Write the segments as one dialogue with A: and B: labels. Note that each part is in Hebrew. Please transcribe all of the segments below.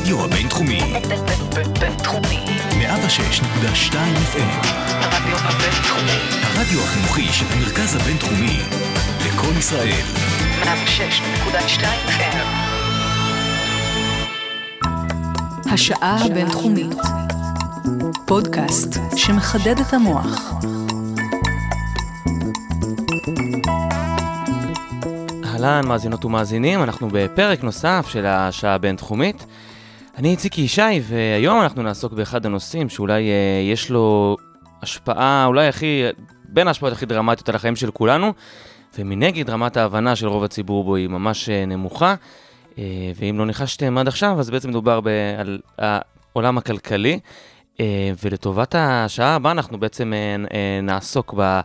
A: הרדיו הבינתחומי.
B: בינתחומי.
A: 106.2 FM.
B: הרדיו הבינתחומי.
A: הרדיו החינוכי של המרכז הבינתחומי. לקום ישראל.
B: 106.2 FM.
C: השעה הבינתחומית. פודקאסט שמחדד את המוח.
D: אהלן, מאזינות ומאזינים, אנחנו בפרק נוסף של השעה הבינתחומית. אני איציק ישי, והיום אנחנו נעסוק באחד הנושאים שאולי אה, יש לו השפעה, אולי הכי, בין ההשפעות הכי דרמטיות על החיים של כולנו, ומנגד רמת ההבנה של רוב הציבור בו היא ממש אה, נמוכה. אה, ואם לא ניחשתם עד עכשיו, אז בעצם מדובר ב- על העולם הכלכלי. אה, ולטובת השעה הבאה אנחנו בעצם אה, אה, נעסוק ב...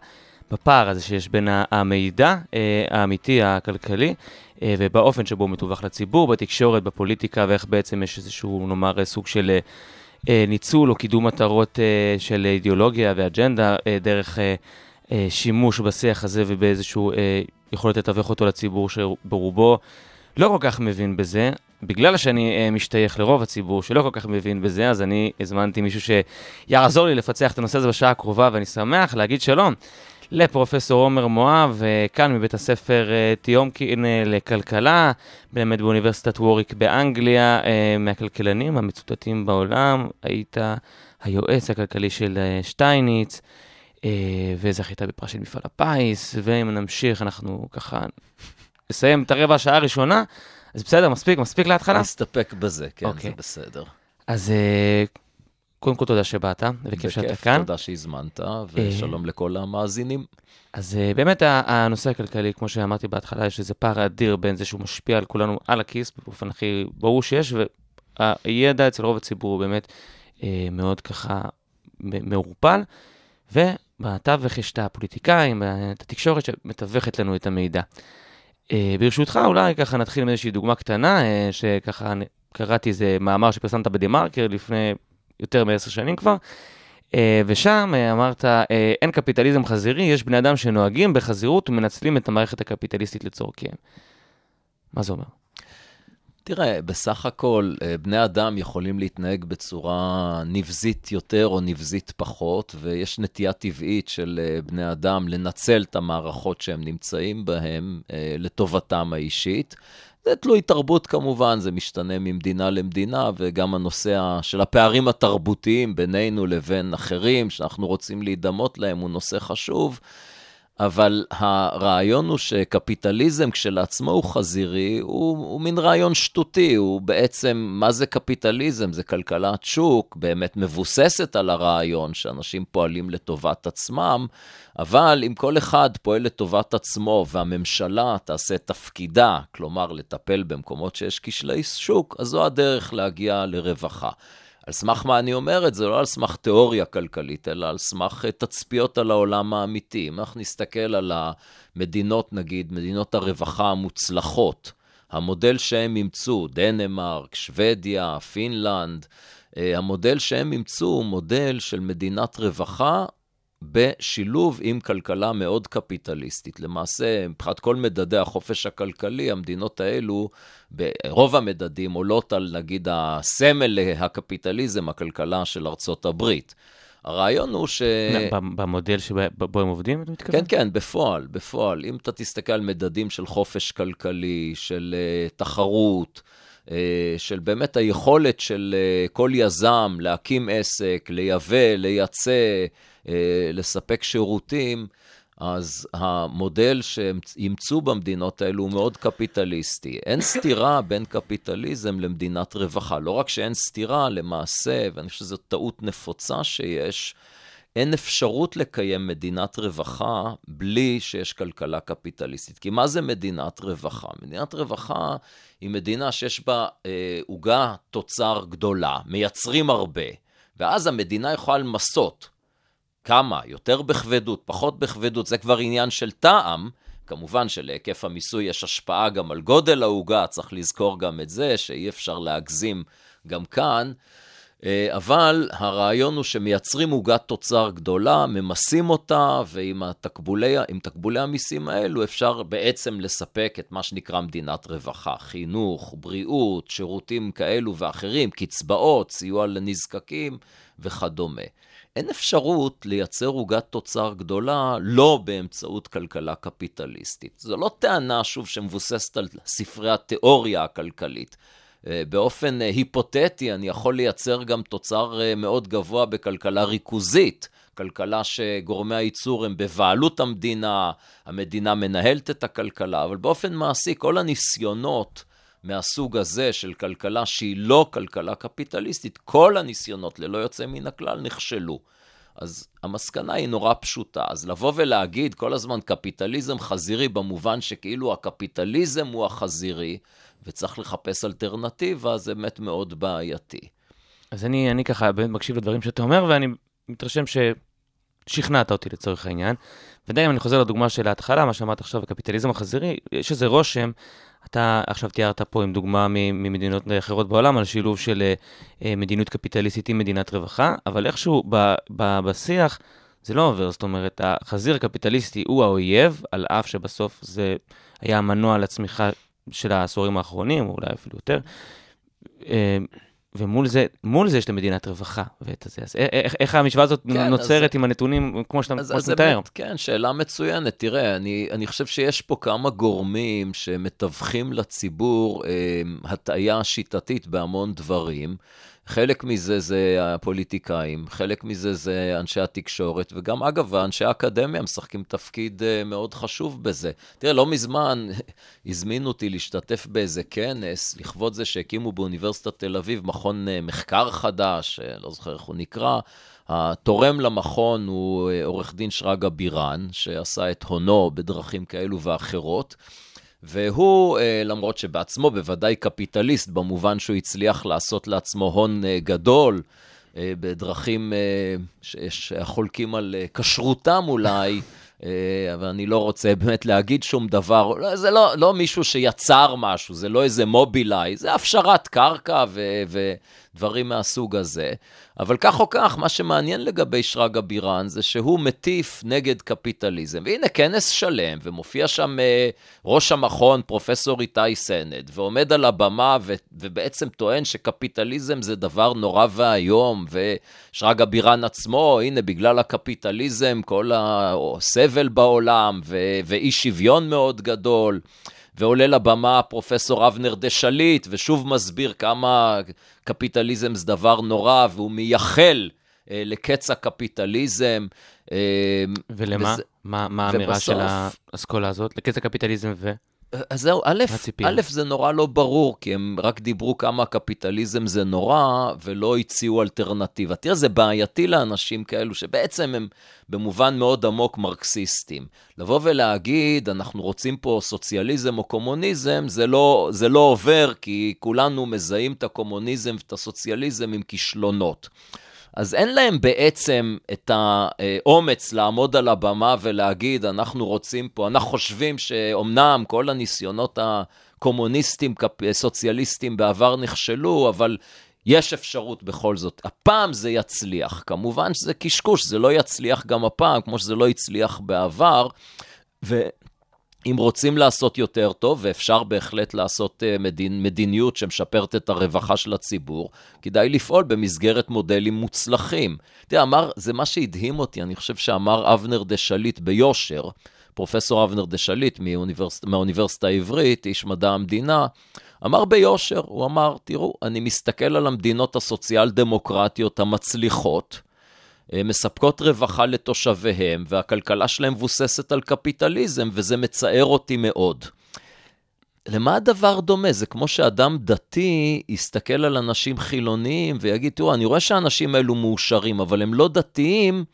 D: בפער הזה שיש בין המידע אה, האמיתי, הכלכלי, אה, ובאופן שבו הוא מתווך לציבור, בתקשורת, בפוליטיקה, ואיך בעצם יש איזשהו, נאמר, אה, סוג של ניצול או קידום מטרות של אידיאולוגיה ואג'נדה, דרך שימוש בשיח הזה ובאיזשהו יכולת לתווך אותו לציבור שברובו לא כל כך מבין בזה. בגלל שאני משתייך לרוב הציבור שלא כל כך מבין בזה, אז אני הזמנתי מישהו שיעזור לי לפצח את הנושא הזה בשעה הקרובה, ואני שמח להגיד שלום לפרופסור עומר מואב, אה, כאן מבית הספר אה, תיומקין אה, לכלכלה, מלמד באוניברסיטת ווריק באנגליה, אה, מהכלכלנים המצוטטים בעולם, היית היועץ הכלכלי של אה, שטייניץ, אה, וזכית בפרס של מפעל הפיס, ואם נמשיך, אנחנו ככה נסיים את הרבע השעה הראשונה, אז בסדר, מספיק, מספיק להתחלה.
E: נסתפק בזה, כן,
D: אוקיי.
E: זה בסדר.
D: אז אה, קודם כל תודה שבאת, וכיף שאתה כאן.
E: תודה שהזמנת, ושלום לכל המאזינים.
D: אז uh, באמת הנושא הכלכלי, כמו שאמרתי בהתחלה, יש איזה פער אדיר בין זה שהוא משפיע על כולנו על הכיס, באופן הכי ברור שיש, והידע אצל רוב הציבור הוא באמת uh, מאוד ככה מעורפל, ובתווך יש את הפוליטיקאים, את התקשורת שמתווכת לנו את המידע. ברשותך, אולי ככה נתחיל עם איזושהי דוגמה קטנה, שככה קראתי איזה מאמר שפרסמת בדה-מרקר לפני יותר מעשר שנים כבר. אה, ושם אה, אמרת, אה, אין קפיטליזם חזירי, יש בני אדם שנוהגים בחזירות ומנצלים את המערכת הקפיטליסטית לצורכיהם. מה זה אומר?
E: תראה, בסך הכל, בני אדם יכולים להתנהג בצורה נבזית יותר או נבזית פחות, ויש נטייה טבעית של בני אדם לנצל את המערכות שהם נמצאים בהן לטובתם האישית. זה תלוי תרבות כמובן, זה משתנה ממדינה למדינה, וגם הנושא של הפערים התרבותיים בינינו לבין אחרים, שאנחנו רוצים להידמות להם, הוא נושא חשוב. אבל הרעיון הוא שקפיטליזם כשלעצמו הוא חזירי, הוא, הוא מין רעיון שטותי, הוא בעצם, מה זה קפיטליזם? זה כלכלת שוק, באמת מבוססת על הרעיון שאנשים פועלים לטובת עצמם, אבל אם כל אחד פועל לטובת עצמו והממשלה תעשה תפקידה, כלומר לטפל במקומות שיש כשלי שוק, אז זו הדרך להגיע לרווחה. על סמך מה אני אומר את זה? לא על סמך תיאוריה כלכלית, אלא על סמך אה, תצפיות על העולם האמיתי. אם אנחנו נסתכל על המדינות, נגיד, מדינות הרווחה המוצלחות, המודל שהם אימצו, דנמרק, שוודיה, פינלנד, אה, המודל שהם אימצו הוא מודל של מדינת רווחה בשילוב עם כלכלה מאוד קפיטליסטית. למעשה, מבחינת כל מדדי החופש הכלכלי, המדינות האלו, ברוב המדדים עולות על, נגיד, הסמל להקפיטליזם, הכלכלה של ארצות הברית. הרעיון הוא ש...
D: במודל שבו הם עובדים, אתה מתכוון?
E: כן, כן, בפועל, בפועל. אם אתה תסתכל על מדדים של חופש כלכלי, של uh, תחרות, של באמת היכולת של uh, כל יזם להקים עסק, לייבא, לייצא, uh, לספק שירותים, אז המודל שהם אימצו במדינות האלו הוא מאוד קפיטליסטי. אין סתירה בין קפיטליזם למדינת רווחה. לא רק שאין סתירה, למעשה, ואני חושב שזו טעות נפוצה שיש, אין אפשרות לקיים מדינת רווחה בלי שיש כלכלה קפיטליסטית. כי מה זה מדינת רווחה? מדינת רווחה היא מדינה שיש בה אה, עוגה תוצר גדולה, מייצרים הרבה, ואז המדינה יכולה למסות. כמה? יותר בכבדות, פחות בכבדות, זה כבר עניין של טעם. כמובן שלהיקף המיסוי יש השפעה גם על גודל העוגה, צריך לזכור גם את זה, שאי אפשר להגזים גם כאן. אה, אבל הרעיון הוא שמייצרים עוגת תוצר גדולה, ממסים אותה, ועם התקבולי, תקבולי המיסים האלו אפשר בעצם לספק את מה שנקרא מדינת רווחה, חינוך, בריאות, שירותים כאלו ואחרים, קצבאות, סיוע לנזקקים וכדומה. אין אפשרות לייצר עוגת תוצר גדולה לא באמצעות כלכלה קפיטליסטית. זו לא טענה, שוב, שמבוססת על ספרי התיאוריה הכלכלית. אה, באופן אה, היפותטי, אני יכול לייצר גם תוצר אה, מאוד גבוה בכלכלה ריכוזית. כלכלה שגורמי הייצור הם בבעלות המדינה, המדינה מנהלת את הכלכלה, אבל באופן מעשי כל הניסיונות מהסוג הזה של כלכלה שהיא לא כלכלה קפיטליסטית, כל הניסיונות ללא יוצא מן הכלל נכשלו. אז המסקנה היא נורא פשוטה. אז לבוא ולהגיד כל הזמן קפיטליזם חזירי במובן שכאילו הקפיטליזם הוא החזירי, וצריך לחפש אלטרנטיבה, זה באמת מאוד בעייתי.
D: אז אני, אני ככה באמת מקשיב לדברים שאתה אומר, ואני מתרשם ששכנעת אותי לצורך העניין. ודי אם אני חוזר לדוגמה של ההתחלה, מה שאמרת עכשיו, הקפיטליזם החזירי, יש איזה רושם, אתה עכשיו תיארת פה עם דוגמה ממדינות אחרות בעולם, על שילוב של אה, אה, מדיניות קפיטליסטית עם מדינת רווחה, אבל איכשהו ב, ב, בשיח זה לא עובר, זאת אומרת, החזיר הקפיטליסטי הוא האויב, על אף שבסוף זה היה המנוע לצמיחה של העשורים האחרונים, או אולי אפילו יותר. אה, ומול זה, מול זה יש למדינת רווחה ואת הזה. אז איך, איך המשוואה הזאת כן, נוצרת אז, עם הנתונים כמו שאתה, אז, כמו שאתה מתאר?
E: כן, שאלה מצוינת. תראה, אני, אני חושב שיש פה כמה גורמים שמתווכים לציבור אה, הטעיה שיטתית בהמון דברים. חלק מזה זה הפוליטיקאים, חלק מזה זה אנשי התקשורת, וגם, אגב, אנשי האקדמיה משחקים תפקיד אה, מאוד חשוב בזה. תראה, לא מזמן הזמינו אותי להשתתף באיזה כנס, לכבוד זה שהקימו באוניברסיטת תל אביב מכון אה, מחקר חדש, אה, לא זוכר איך הוא נקרא. התורם למכון הוא עורך דין שרגא בירן, שעשה את הונו בדרכים כאלו ואחרות. והוא, אה, למרות שבעצמו בוודאי קפיטליסט, במובן שהוא הצליח לעשות לעצמו הון אה, גדול, אה, בדרכים שחולקים על כשרותם אולי, אבל אני לא רוצה באמת להגיד שום דבר. לא, זה לא, לא מישהו שיצר משהו, זה לא איזה מובילאיי, זה הפשרת קרקע ו, ודברים מהסוג הזה. אבל כך או כך, מה שמעניין לגבי שרגא בירן זה שהוא מטיף נגד קפיטליזם. והנה כנס שלם, ומופיע שם uh, ראש המכון, פרופסור איתי סנד, ועומד על הבמה ו- ובעצם טוען שקפיטליזם זה דבר נורא ואיום, ושרגא בירן עצמו, הנה, בגלל הקפיטליזם, כל הסבל בעולם, ו- ואי שוויון מאוד גדול. ועולה לבמה פרופסור אבנר דה שליט, ושוב מסביר כמה קפיטליזם זה דבר נורא, והוא מייחל אה, לקץ הקפיטליזם.
D: אה, ולמה? וזה, מה, מה האמירה של האסכולה הזאת? לקץ הקפיטליזם ו...
E: אז זהו, א', א', זה נורא לא ברור, כי הם רק דיברו כמה הקפיטליזם זה נורא, ולא הציעו אלטרנטיבה. תראה, זה בעייתי לאנשים כאלו, שבעצם הם במובן מאוד עמוק מרקסיסטים. לבוא ולהגיד, אנחנו רוצים פה סוציאליזם או קומוניזם, זה לא, זה לא עובר, כי כולנו מזהים את הקומוניזם ואת הסוציאליזם עם כישלונות. אז אין להם בעצם את האומץ לעמוד על הבמה ולהגיד, אנחנו רוצים פה, אנחנו חושבים שאומנם כל הניסיונות הקומוניסטים, סוציאליסטים בעבר נכשלו, אבל יש אפשרות בכל זאת. הפעם זה יצליח. כמובן שזה קשקוש, זה לא יצליח גם הפעם, כמו שזה לא הצליח בעבר. ו... אם רוצים לעשות יותר טוב, ואפשר בהחלט לעשות uh, מדין, מדיניות שמשפרת את הרווחה של הציבור, כדאי לפעול במסגרת מודלים מוצלחים. תראה, אמר, זה מה שהדהים אותי, אני חושב שאמר אבנר דה שליט ביושר, פרופסור אבנר דה שליט מאוניברס... מהאוניברסיטה העברית, איש מדע המדינה, אמר ביושר, הוא אמר, תראו, אני מסתכל על המדינות הסוציאל-דמוקרטיות המצליחות, אה, מספקות רווחה לתושביהם, והכלכלה שלהם מבוססת על קפיטליזם, וזה מצער אותי מאוד. למה הדבר דומה? זה כמו שאדם דתי יסתכל על אנשים חילוניים ויגיד, תראו, אני רואה שהאנשים האלו מאושרים, אבל הם לא דתיים,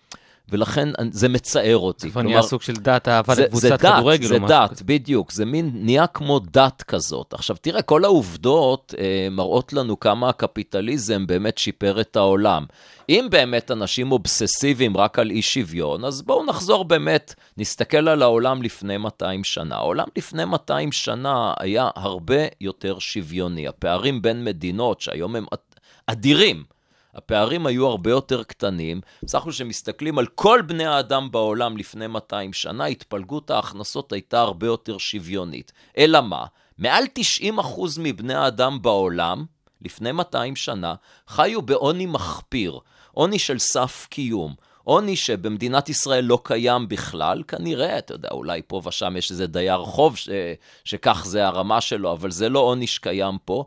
E: ולכן זה מצער אותי.
D: זה כבר נהיה סוג של דת אהבה לקבוצת כדורגל
E: משהו כזה. זה דת, בדיוק. זה מין, נהיה כמו דת כזאת. עכשיו, תראה, כל העובדות אה, מראות לנו כמה הקפיטליזם באמת שיפר את העולם. אם באמת אנשים אובססיביים רק על אי שוויון, אז בואו נחזור באמת, נסתכל על העולם לפני 200 שנה. העולם לפני 200 שנה היה הרבה יותר שוויוני. הפערים בין מדינות, שהיום הם אדירים, הפערים היו הרבה יותר קטנים. בסך הכל כשמסתכלים על כל בני האדם בעולם לפני 200 שנה, התפלגות ההכנסות הייתה הרבה יותר שוויונית. אלא מה? מעל 90% מבני האדם בעולם, לפני 200 שנה, חיו בעוני מחפיר, עוני של סף קיום. עוני שבמדינת ישראל לא קיים בכלל, כנראה, אתה יודע, אולי פה ושם יש איזה דייר חוב ש, שכך זה הרמה שלו, אבל זה לא עוני שקיים פה.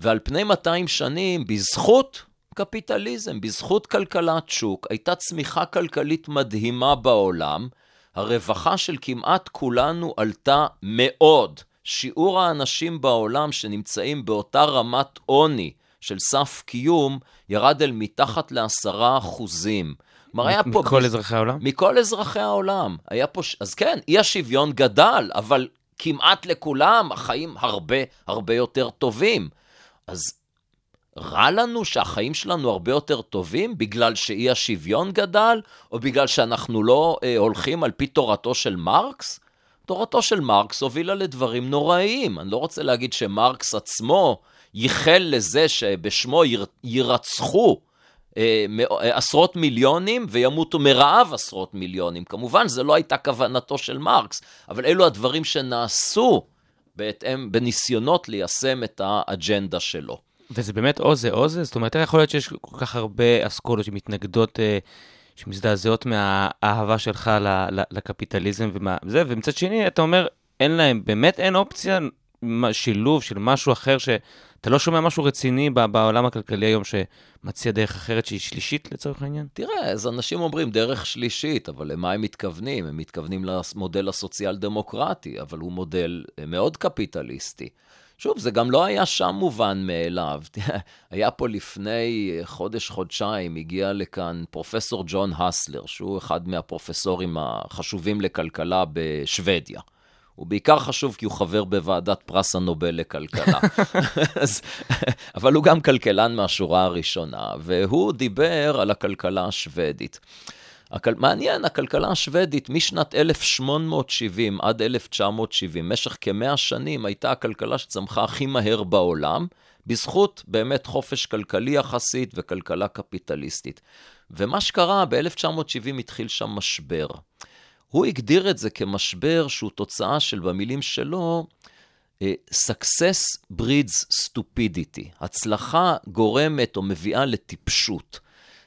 E: ועל פני 200 שנים, בזכות קפיטליזם, בזכות כלכלת שוק, הייתה צמיחה כלכלית מדהימה בעולם, הרווחה של כמעט כולנו עלתה מאוד. שיעור האנשים בעולם שנמצאים באותה רמת עוני של סף קיום, ירד אל מתחת לעשרה אחוזים.
D: כלומר, היה פה... מכל אזרחי העולם?
E: מכל אזרחי העולם. היה פה... אז כן, אי השוויון גדל, אבל כמעט לכולם החיים הרבה הרבה יותר טובים. אז רע לנו שהחיים שלנו הרבה יותר טובים בגלל שאי השוויון גדל, או בגלל שאנחנו לא אה, הולכים על פי תורתו של מרקס? תורתו של מרקס הובילה לדברים נוראיים. אני לא רוצה להגיד שמרקס עצמו ייחל לזה שבשמו יירצחו אה, אה, עשרות מיליונים וימותו מרעב עשרות מיליונים. כמובן, זו לא הייתה כוונתו של מרקס, אבל אלו הדברים שנעשו בהתאם, בניסיונות ליישם את האג'נדה שלו.
D: וזה באמת או זה או זה? זאת אומרת, יכול להיות שיש כל כך הרבה אסכולות שמתנגדות, אה, שמזדעזעות מהאהבה שלך לקפיטליזם וזה, ומצד שני, אתה אומר, אין להם, באמת אין אופציה, שילוב של משהו אחר ש... אתה לא שומע משהו רציני בעולם הכלכלי היום שמציע דרך אחרת שהיא שלישית לצורך העניין?
E: תראה, אז אנשים אומרים דרך שלישית, אבל למה הם מתכוונים? הם מתכוונים למודל הסוציאל-דמוקרטי, אבל הוא מודל אה, מאוד קפיטליסטי. שוב, זה גם לא היה שם מובן מאליו. היה פה לפני אה, חודש-חודשיים, הגיע לכאן פרופסור ג'ון הסלר, שהוא אחד מהפרופסורים החשובים לכלכלה בשוודיה. הוא בעיקר חשוב כי הוא חבר בוועדת פרס הנובל לכלכלה. אז, אבל הוא גם כלכלן מהשורה הראשונה, והוא דיבר על הכלכלה השוודית. הכל... מעניין, הכלכלה השוודית משנת 1870 עד 1970, במשך כמאה שנים, הייתה הכלכלה שצמחה הכי מהר בעולם, בזכות באמת חופש כלכלי יחסית וכלכלה קפיטליסטית. ומה שקרה, ב-1970 התחיל שם משבר. הוא הגדיר את זה כמשבר שהוא תוצאה של, במילים שלו, אה, success breeds stupidity. הצלחה גורמת או מביאה לטיפשות.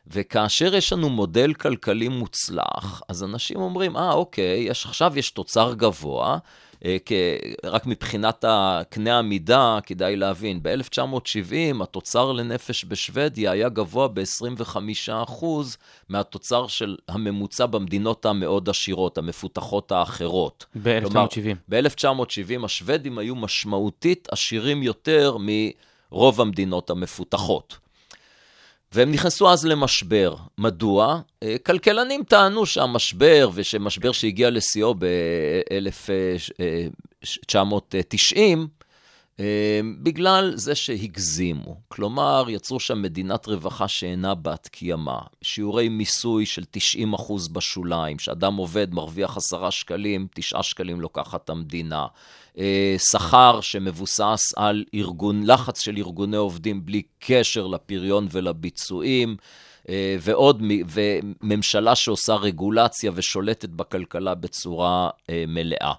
E: וכאשר יש לנו מודל כלכלי מוצלח, אז אנשים אומרים, אה, אוקיי, יש, עכשיו יש תוצר גבוה, אה, רק מבחינת קנה המידה, כדאי להבין, ב-1970 התוצר לנפש בשוודיה היה גבוה ב-25% מהתוצר של הממוצע במדינות המאוד עשירות, המפותחות האחרות.
D: ב-1970.
E: ב-1970 השוודים היו משמעותית עשירים יותר מרוב המדינות המפותחות. והם נכנסו אז למשבר. מדוע? אה, כלכלנים טענו שהמשבר, ושמשבר שהגיע לשיאו ב-1990, אה, בגלל זה שהגזימו. כלומר, יצרו שם מדינת רווחה שאינה בת קיימא. שיעורי מיסוי של 90% בשוליים, שאדם עובד, מרוויח 10 שקלים, 9 שקלים לוקחת המדינה. אה, שכר שמבוסס על ארגון, לחץ של ארגוני עובדים בלי קשר לפריון ולביצועים. אה, ועוד, וממשלה שעושה רגולציה ושולטת בכלכלה בצורה מלאה.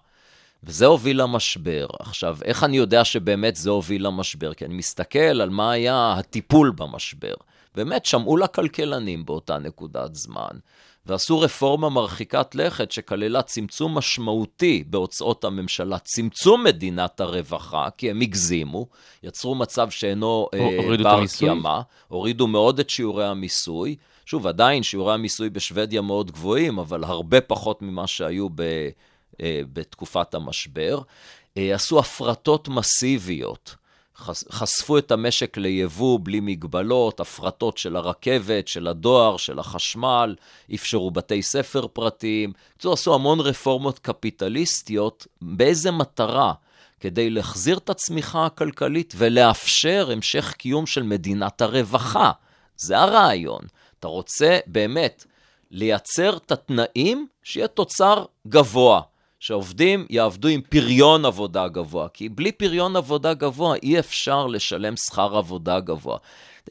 E: וזה הוביל למשבר. עכשיו, איך אני יודע שבאמת זה הוביל למשבר? כי אני מסתכל על מה היה הטיפול במשבר. באמת, שמעו לכלכלנים באותה נקודת זמן, ועשו רפורמה מרחיקת לכת שכללה צמצום משמעותי בהוצאות הממשלה, צמצום מדינת הרווחה, כי הם הגזימו, יצרו מצב שאינו
D: אה, בר קיימא,
E: הורידו מאוד את שיעורי המיסוי. שוב, עדיין שיעורי המיסוי בשוודיה מאוד גבוהים, אבל הרבה פחות ממה שהיו ב... אה, בתקופת המשבר, אה, עשו הפרטות מסיביות. חשפו את המשק ליבוא בלי מגבלות, הפרטות של הרכבת, של הדואר, של החשמל, אפשרו בתי ספר פרטיים. בקיצור, עשו המון רפורמות קפיטליסטיות. באיזה מטרה? כדי להחזיר את הצמיחה הכלכלית ולאפשר המשך קיום של מדינת הרווחה. זה הרעיון. אתה רוצה באמת לייצר את התנאים שיהיה תוצר גבוה. שעובדים יעבדו עם פריון עבודה גבוה, כי בלי פריון עבודה גבוה אי אפשר לשלם שכר עבודה גבוה.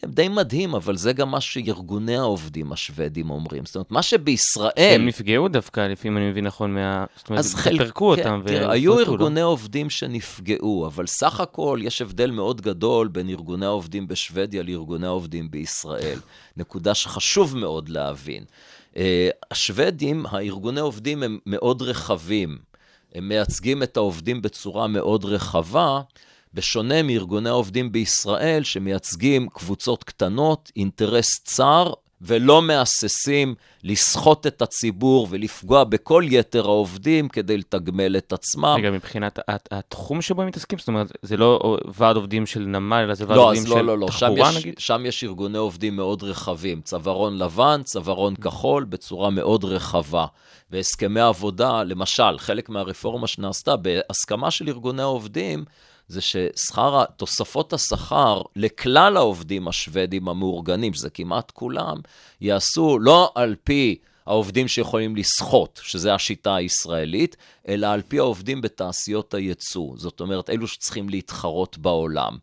E: זה די מדהים, אבל זה גם מה שארגוני העובדים השוודים אומרים. זאת אומרת, מה שבישראל...
D: הם נפגעו דווקא, לפי אם אני מבין נכון, מה... זאת אומרת,
E: חלק,
D: פירקו
E: כן,
D: אותם.
E: תראה, היו
D: לא?
E: ארגוני עובדים שנפגעו, אבל סך הכל יש הבדל מאוד גדול בין ארגוני העובדים בשוודיה לארגוני העובדים בישראל. נקודה שחשוב מאוד להבין. אה, השוודים, הארגוני עובדים הם מאוד רחבים. הם מייצגים את העובדים בצורה מאוד רחבה, בשונה מארגוני העובדים בישראל, שמייצגים קבוצות קטנות, אינטרס צר, ולא מהססים לסחוט את הציבור ולפגוע בכל יתר העובדים כדי לתגמל את עצמם.
D: רגע, מבחינת הת- התחום שבו הם מתעסקים, זאת אומרת, זה לא ועד עובדים של נמל, אלא זה ועד
E: לא,
D: עובדים
E: אז
D: של
E: לא, לא, לא, שם
D: תחבורה,
E: יש,
D: נגיד?
E: שם יש ארגוני עובדים מאוד רחבים, צווארון לבן, צווארון כחול, בצורה מאוד רחבה. והסכמי עבודה, למשל, חלק מהרפורמה שנעשתה בהסכמה של ארגוני העובדים, זה ששכר, תוספות השכר לכלל העובדים השוודים המאורגנים, שזה כמעט כולם, יעשו לא על פי העובדים שיכולים לסחוט, שזה השיטה הישראלית, אלא על פי העובדים בתעשיות הייצוא. זאת אומרת, אלו שצריכים להתחרות בעולם.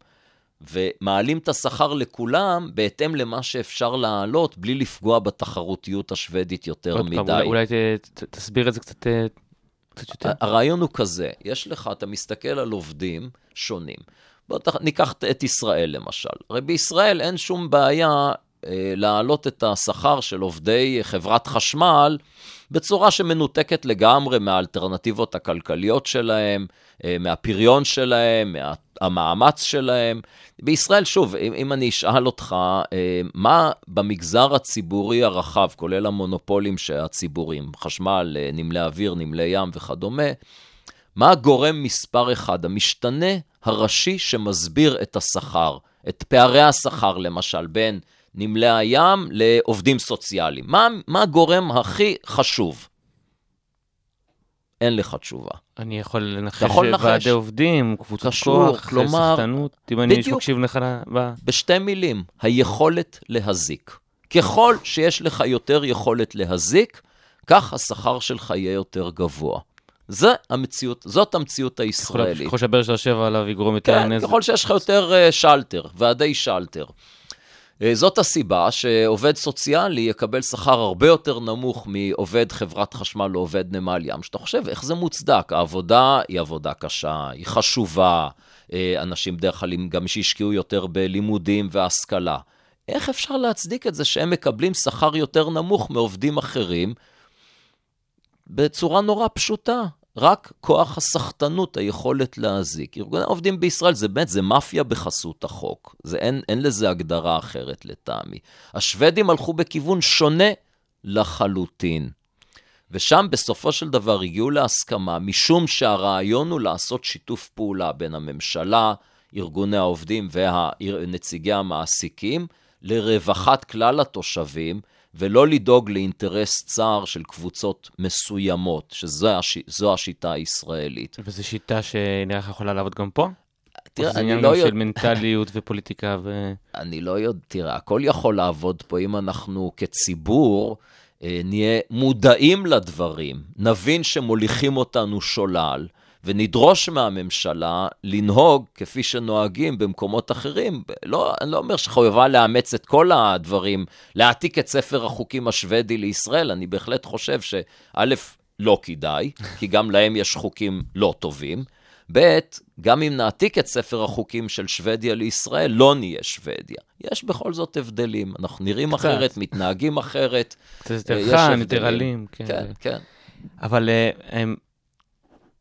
E: ומעלים את השכר לכולם בהתאם למה שאפשר להעלות, בלי לפגוע בתחרותיות השוודית יותר
D: עוד
E: מדי.
D: פעם, אולי- אולי ת- ת- תסביר את זה קצת אה, קצת יותר.
E: הרעיון הוא כזה, יש לך, אתה מסתכל על עובדים שונים. בוא תח- ניקח את ישראל למשל. הרי בישראל אין שום בעיה אה, להעלות את השכר של עובדי חברת חשמל בצורה שמנותקת לגמרי מהאלטרנטיבות הכלכליות שלהם, מהפריון שלהם, מהמאמץ שלהם. בישראל, שוב, אם, אם אני אשאל אותך, אה, מה במגזר הציבורי הרחב, כולל המונופולים שהציבוריים, חשמל, אה, נמלי אוויר, נמלי ים וכדומה, מה הגורם מספר אחד, המשתנה הראשי שמסביר את השכר, את פערי השכר למשל, בין נמלי הים לעובדים סוציאליים? מה, מה הגורם הכי חשוב? אין לך תשובה.
D: אני יכול לנחש
E: אתה יכול לנחש.
D: ועדי עובדים, קבוצות
E: קשור,
D: כוח,
E: כלומר-
D: סחטנות, אם אני. מקשיב לך ב...
E: בשתי מילים, היכולת להזיק. ככל שיש לך יותר יכולת להזיק, כך השכר שלך יהיה יותר גבוה. זה המציאות, זאת המציאות הישראלית.
D: ככל שהבאר שאתה יושב עליו יגרום יותר
E: כן,
D: נזק.
E: ככל שיש לך יותר אה, שלטר, ועדי שלטר. אה, זאת הסיבה שעובד סוציאלי יקבל שכר הרבה יותר נמוך מעובד חברת חשמל או עובד נמל ים, שאתה חושב איך זה מוצדק. העבודה היא עבודה קשה, היא חשובה, אה, אנשים בדרך כלל גם שהשקיעו יותר בלימודים והשכלה. איך אפשר להצדיק את זה שהם מקבלים שכר יותר נמוך מעובדים אחרים בצורה נורא פשוטה? רק כוח הסחטנות, היכולת להזיק. ארגוני העובדים בישראל זה באמת, זה מאפיה בחסות החוק. זה, אין, אין לזה הגדרה אחרת לטעמי. השוודים הלכו בכיוון שונה לחלוטין. ושם בסופו של דבר הגיעו להסכמה, משום שהרעיון הוא לעשות שיתוף פעולה בין הממשלה, ארגוני העובדים ונציגי המעסיקים, לרווחת כלל התושבים, ולא לדאוג לאינטרס צר של קבוצות מסוימות, שזו הש... השיטה הישראלית.
D: וזו שיטה שנראה לך יכולה לעבוד גם פה?
E: תראה, אני לא יודע...
D: של מנטליות ופוליטיקה ו...
E: אני לא יודע, תראה, הכל יכול לעבוד פה אם אנחנו כציבור אה, נהיה מודעים לדברים, נבין שמוליכים אותנו שולל, ונדרוש מהממשלה לנהוג כפי שנוהגים במקומות אחרים. לא, אני לא אומר שחויבה לאמץ את כל הדברים, להעתיק את ספר החוקים השוודי לישראל, אני בהחלט חושב שא', לא כדאי, כי גם להם יש חוקים לא טובים. ב', גם אם נעתיק את ספר החוקים של שוודיה לישראל, לא נהיה שוודיה. יש בכל זאת הבדלים. אנחנו נראים
D: קצת.
E: אחרת, מתנהגים אחרת.
D: קצת
E: אה,
D: יותר
E: יש
D: חם,
E: הבדלים.
D: יותר אלים. כן.
E: כן, כן. אבל...
D: אה, הם-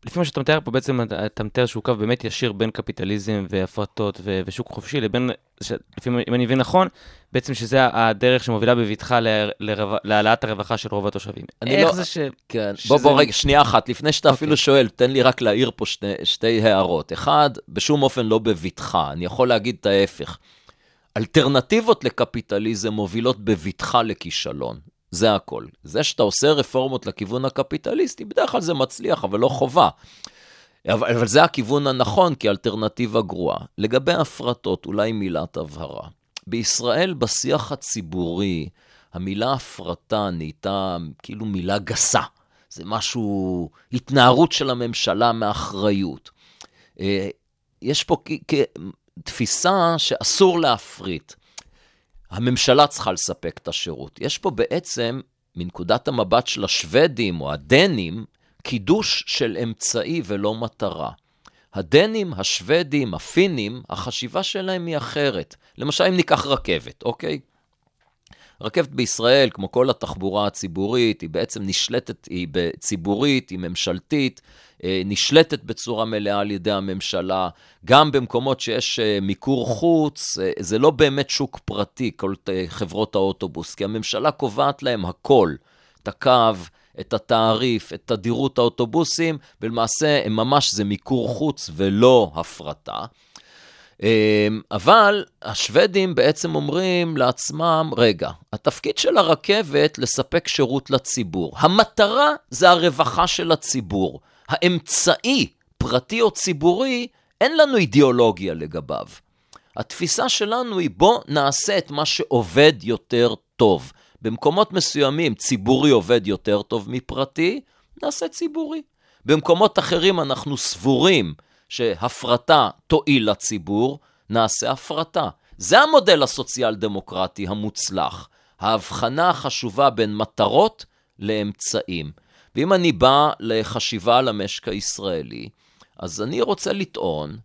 D: לפי מה שאתה מתאר פה, בעצם אתה מתאר שהוא קו באמת ישיר בין קפיטליזם והפרטות ו- ושוק חופשי לבין, ש- לפי מה- אם אני מבין נכון, בעצם שזה הדרך שמובילה בבטחה להעלאת הרווחה של רוב התושבים.
E: אני
D: איך
E: לא-
D: זה ש...
E: כן,
D: שזה-
E: בוא, בוא רגע, שנייה אחת, לפני שאתה
D: אוקיי.
E: אפילו שואל, תן לי רק להעיר פה שני, שתי הערות. אחד, בשום אופן לא בבטחה, אני יכול להגיד את ההפך. אלטרנטיבות לקפיטליזם מובילות בבטחה לכישלון. זה הכל. זה שאתה עושה רפורמות לכיוון הקפיטליסטי, בדרך כלל זה מצליח, אבל לא חובה. אבל, אבל זה הכיוון הנכון כאלטרנטיבה גרועה. לגבי הפרטות, אולי מילת הבהרה. בישראל, בשיח הציבורי, המילה הפרטה נהייתה כאילו מילה גסה. זה משהו, התנערות של הממשלה מאחריות. אה, יש פה תפיסה שאסור להפריט. הממשלה צריכה לספק את השירות. יש פה בעצם, מנקודת המבט של השוודים או הדנים, קידוש של אמצעי ולא מטרה. הדנים, השוודים, הפינים, החשיבה שלהם היא אחרת. למשל, אם ניקח רכבת, אוקיי? רכבת בישראל, כמו כל התחבורה הציבורית, היא בעצם נשלטת, היא ציבורית, היא ממשלתית, אה, נשלטת בצורה מלאה על ידי הממשלה. גם במקומות שיש אה, מיקור חוץ, אה, זה לא באמת שוק פרטי, כל חברות האוטובוס, כי הממשלה קובעת להם הכל, את הקו, את התעריף, את תדירות האוטובוסים, ולמעשה הם ממש, זה מיקור חוץ ולא הפרטה. אמ, אבל השוודים בעצם אומרים לעצמם, רגע, התפקיד של הרכבת לספק שירות לציבור. המטרה זה הרווחה של הציבור. האמצעי, פרטי או ציבורי, אין לנו אידיאולוגיה לגביו. התפיסה שלנו היא בוא נעשה את מה שעובד יותר טוב. במקומות מסוימים ציבורי עובד יותר טוב מפרטי, נעשה ציבורי. במקומות אחרים אנחנו סבורים שהפרטה תועיל לציבור, נעשה הפרטה. זה המודל הסוציאל-דמוקרטי המוצלח. ההבחנה החשובה בין מטרות לאמצעים. ואם אני בא לחשיבה על המשק הישראלי, אז אני רוצה לטעון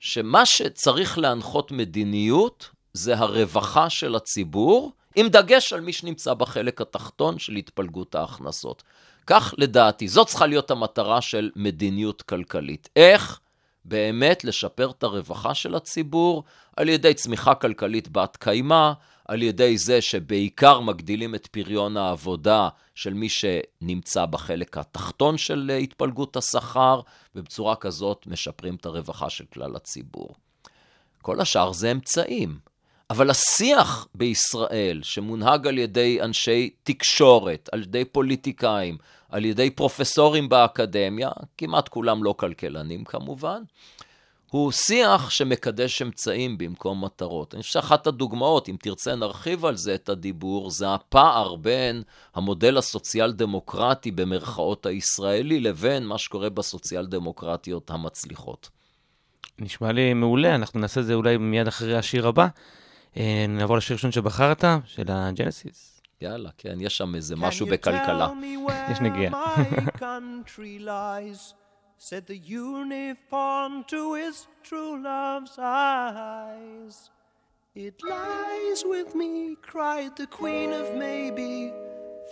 E: שמה שצריך להנחות מדיניות זה הרווחה של הציבור, עם דגש על מי שנמצא בחלק התחתון של התפלגות ההכנסות. כך לדעתי, זאת צריכה להיות המטרה של מדיניות כלכלית. איך באמת לשפר את הרווחה של הציבור על ידי צמיחה כלכלית בת קיימא, על ידי זה שבעיקר מגדילים את פריון העבודה של מי שנמצא בחלק התחתון של התפלגות השכר, ובצורה כזאת משפרים את הרווחה של כלל הציבור. כל השאר זה אמצעים. אבל השיח בישראל, שמונהג על ידי אנשי תקשורת, על ידי פוליטיקאים, על ידי פרופסורים באקדמיה, כמעט כולם לא כלכלנים כמובן, הוא שיח שמקדש אמצעים במקום מטרות. אני חושב שאחת הדוגמאות, אם תרצה נרחיב על זה את הדיבור, זה הפער בין המודל הסוציאל-דמוקרטי במרכאות הישראלי לבין מה שקורה בסוציאל-דמוקרטיות המצליחות.
D: נשמע לי מעולה, אנחנו נעשה את זה אולי מיד אחרי השיר הבא. אה, נעבור לשיר ראשון שבחרת, של הג'נסיס.
E: יאללה, כן, יש שם איזה משהו בכלכלה.
D: יש נגיעה.
F: Said the uniform to his true love's eyes. It lies with me, cried the queen of maybe.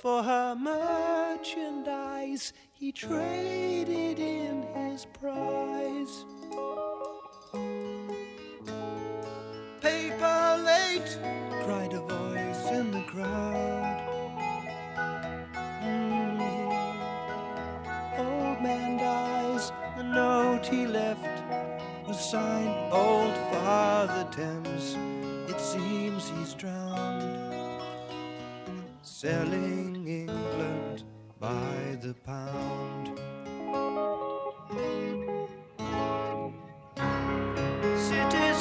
F: For her merchandise, he traded in his prize. paper late, cried a voice in the crowd. He left was signed Old Father Thames. It seems he's drowned, selling England by the pound.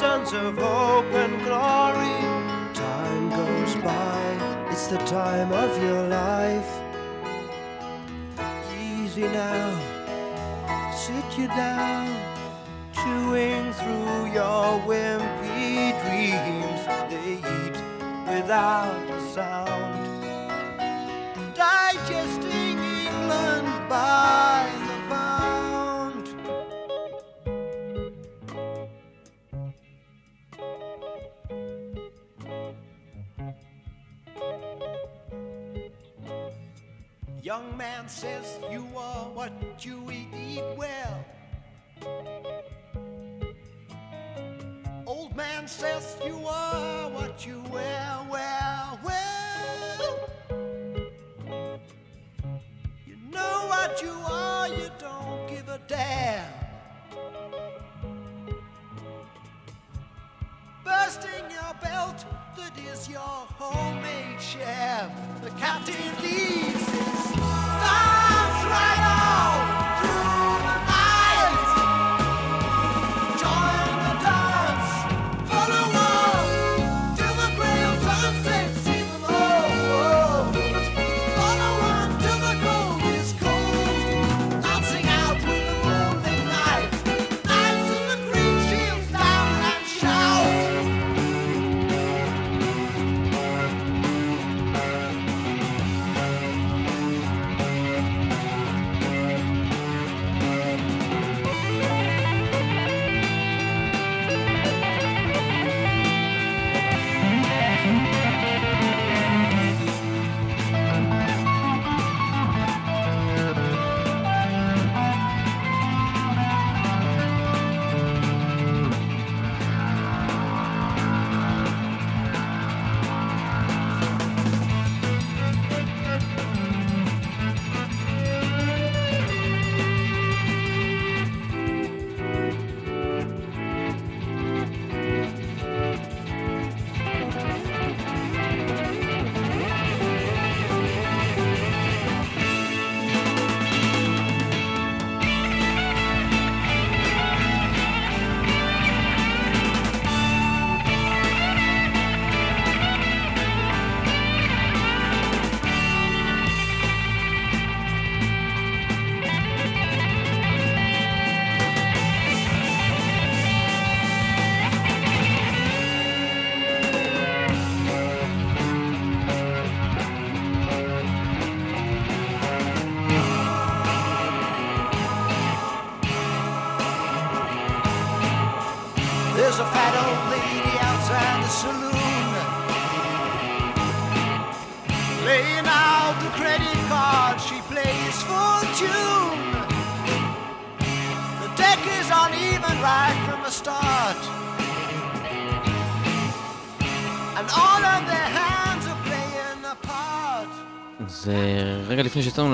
F: citizens of hope and glory. Time goes by, it's the time of your life. Easy now, sit you down, chewing through your wimpy dreams. They eat without a sound, Young man says you are what you eat, eat well. Old man says you are what you wear, well, well. You know what you are, you don't give a damn. Bursting your belt, that is your homemade sham. The captain leaves right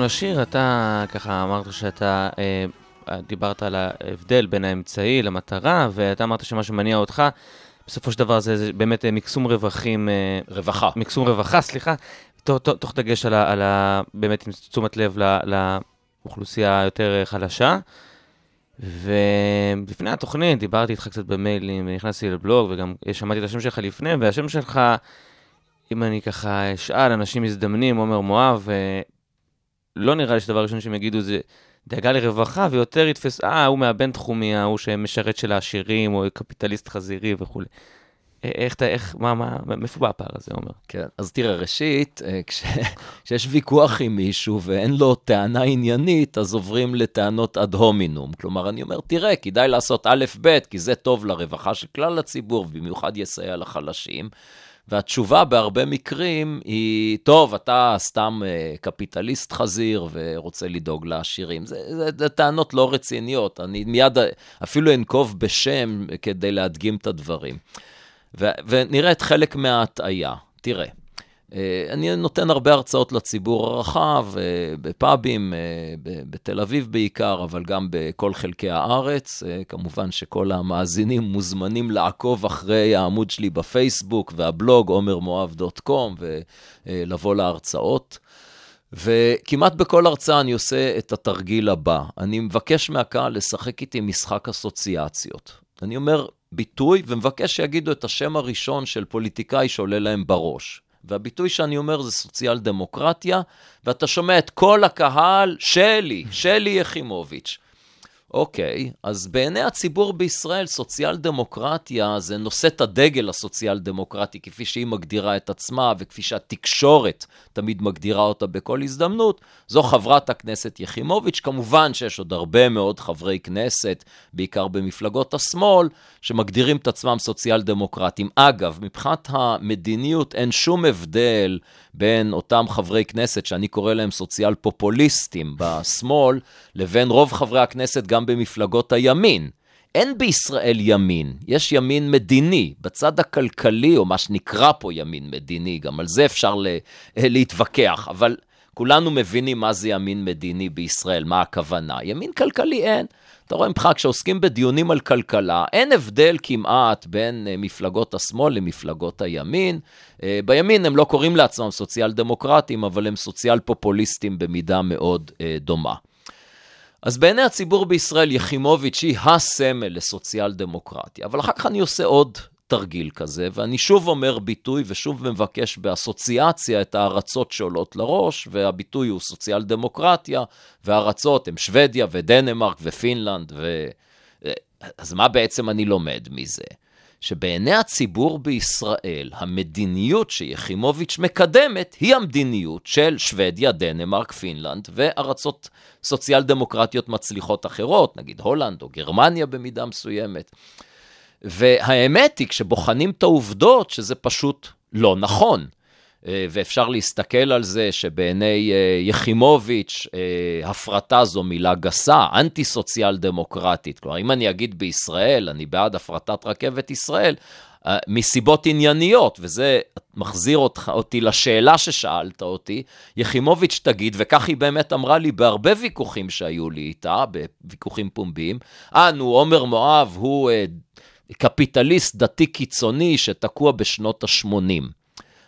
D: שיצאנו לשיר, אתה ככה אמרת שאתה אה, דיברת על ההבדל בין האמצעי למטרה, ואתה אמרת שמה שמניע אותך, בסופו של דבר זה, זה באמת אה, מקסום רווחים, אה,
E: רווחה.
D: מקסום רווחה, סליחה, תוך, דגש על, ה, על ה, באמת עם תשומת לב לאוכלוסייה היותר אה, חלשה. ולפני התוכנית דיברתי איתך קצת במיילים, ונכנסתי לבלוג, וגם שמעתי את השם שלך לפני, והשם שלך, אם אני ככה אשאל, אנשים מזדמנים, עומר מואב, אה, לא נראה לי שדבר ראשון שהם יגידו זה דאגה לרווחה, ויותר יתפס, אה, הוא מהבין-תחומי, ההוא שמשרת של העשירים, או קפיטליסט חזירי וכולי. איך אתה, איך, מה, מה, מאיפה בא הפער הזה, עומר?
E: כן, אז תראה, ראשית, אה, כש, כשיש ויכוח עם מישהו ואין לו טענה עניינית, אז עוברים לטענות אד הומינום. כלומר, אני אומר, תראה, כדאי לעשות א', ב', כי זה טוב לרווחה של כלל הציבור, ובמיוחד יסייע לחלשים. והתשובה בהרבה מקרים היא, טוב, אתה סתם אה, קפיטליסט חזיר ורוצה לדאוג לעשירים. זה, זה, זה טענות לא רציניות, אני מיד אפילו אנקוב בשם כדי להדגים את הדברים. ו- ונראית חלק מההטעיה. תראה, אה, אני נותן הרבה הרצאות לציבור הרחב, אה, בפאבים, אה, בתל אביב בעיקר, אבל גם בכל חלקי הארץ. כמובן שכל המאזינים מוזמנים לעקוב אחרי העמוד שלי בפייסבוק והבלוג עומרמואב.קום ולבוא להרצאות. וכמעט בכל הרצאה אני עושה את התרגיל הבא. אני מבקש מהקהל לשחק איתי משחק אסוציאציות. אני אומר ביטוי ומבקש שיגידו את השם הראשון של פוליטיקאי שעולה להם בראש. והביטוי שאני אומר זה סוציאל דמוקרטיה, ואתה שומע את כל הקהל, שלי, שלי יחימוביץ'. אוקיי, אז בעיני הציבור בישראל, סוציאל דמוקרטיה זה נושאת הדגל הסוציאל דמוקרטי, כפי שהיא מגדירה את עצמה, וכפי שהתקשורת תמיד מגדירה אותה בכל הזדמנות, זו חברת הכנסת יחימוביץ'. כמובן שיש עוד הרבה מאוד חברי כנסת, בעיקר במפלגות השמאל, שמגדירים את עצמם סוציאל דמוקרטים. אגב, מבחינת המדיניות אין שום הבדל בין אותם חברי כנסת, שאני קורא להם סוציאל פופוליסטים בשמאל, לבין רוב חברי הכנסת גם במפלגות הימין. אין בישראל ימין, יש ימין מדיני. בצד הכלכלי, או מה שנקרא פה ימין מדיני, גם על זה אפשר ל- להתווכח, אבל כולנו מבינים מה זה ימין מדיני בישראל, מה הכוונה. ימין כלכלי אין. אתה רואה מבחינה, כשעוסקים בדיונים על כלכלה, אין הבדל כמעט בין uh, מפלגות השמאל למפלגות הימין. Uh, בימין הם לא קוראים לעצמם סוציאל דמוקרטים, אבל הם סוציאל פופוליסטים במידה מאוד uh, דומה. אז בעיני הציבור בישראל, יחימוביץ' היא הסמל לסוציאל דמוקרטיה, אבל אחר כך אני עושה עוד תרגיל כזה, ואני שוב אומר ביטוי ושוב מבקש באסוציאציה את הארצות שעולות לראש, והביטוי הוא סוציאל דמוקרטיה, והארצות הן שוודיה ודנמרק ופינלנד, ו... אז מה בעצם אני לומד מזה? שבעיני הציבור בישראל, המדיניות שיחימוביץ' מקדמת היא המדיניות של שוודיה, דנמרק, פינלנד וארצות סוציאל דמוקרטיות מצליחות אחרות, נגיד הולנד או גרמניה במידה מסוימת. והאמת היא, כשבוחנים את העובדות, שזה פשוט לא נכון. אה, ואפשר להסתכל על זה שבעיני אה, יחימוביץ', אה, הפרטה זו מילה גסה, אנטי סוציאל דמוקרטית. כלומר, אם אני אגיד בישראל, אני בעד הפרטת רכבת ישראל, מסיבות ענייניות, וזה מחזיר אותך, אותי לשאלה ששאלת אותי, יחימוביץ' תגיד, וכך היא באמת אמרה לי בהרבה ויכוחים שהיו לי איתה, בוויכוחים פומביים, אה, נו, עומר מואב הוא קפיטליסט דתי קיצוני שתקוע בשנות ה-80.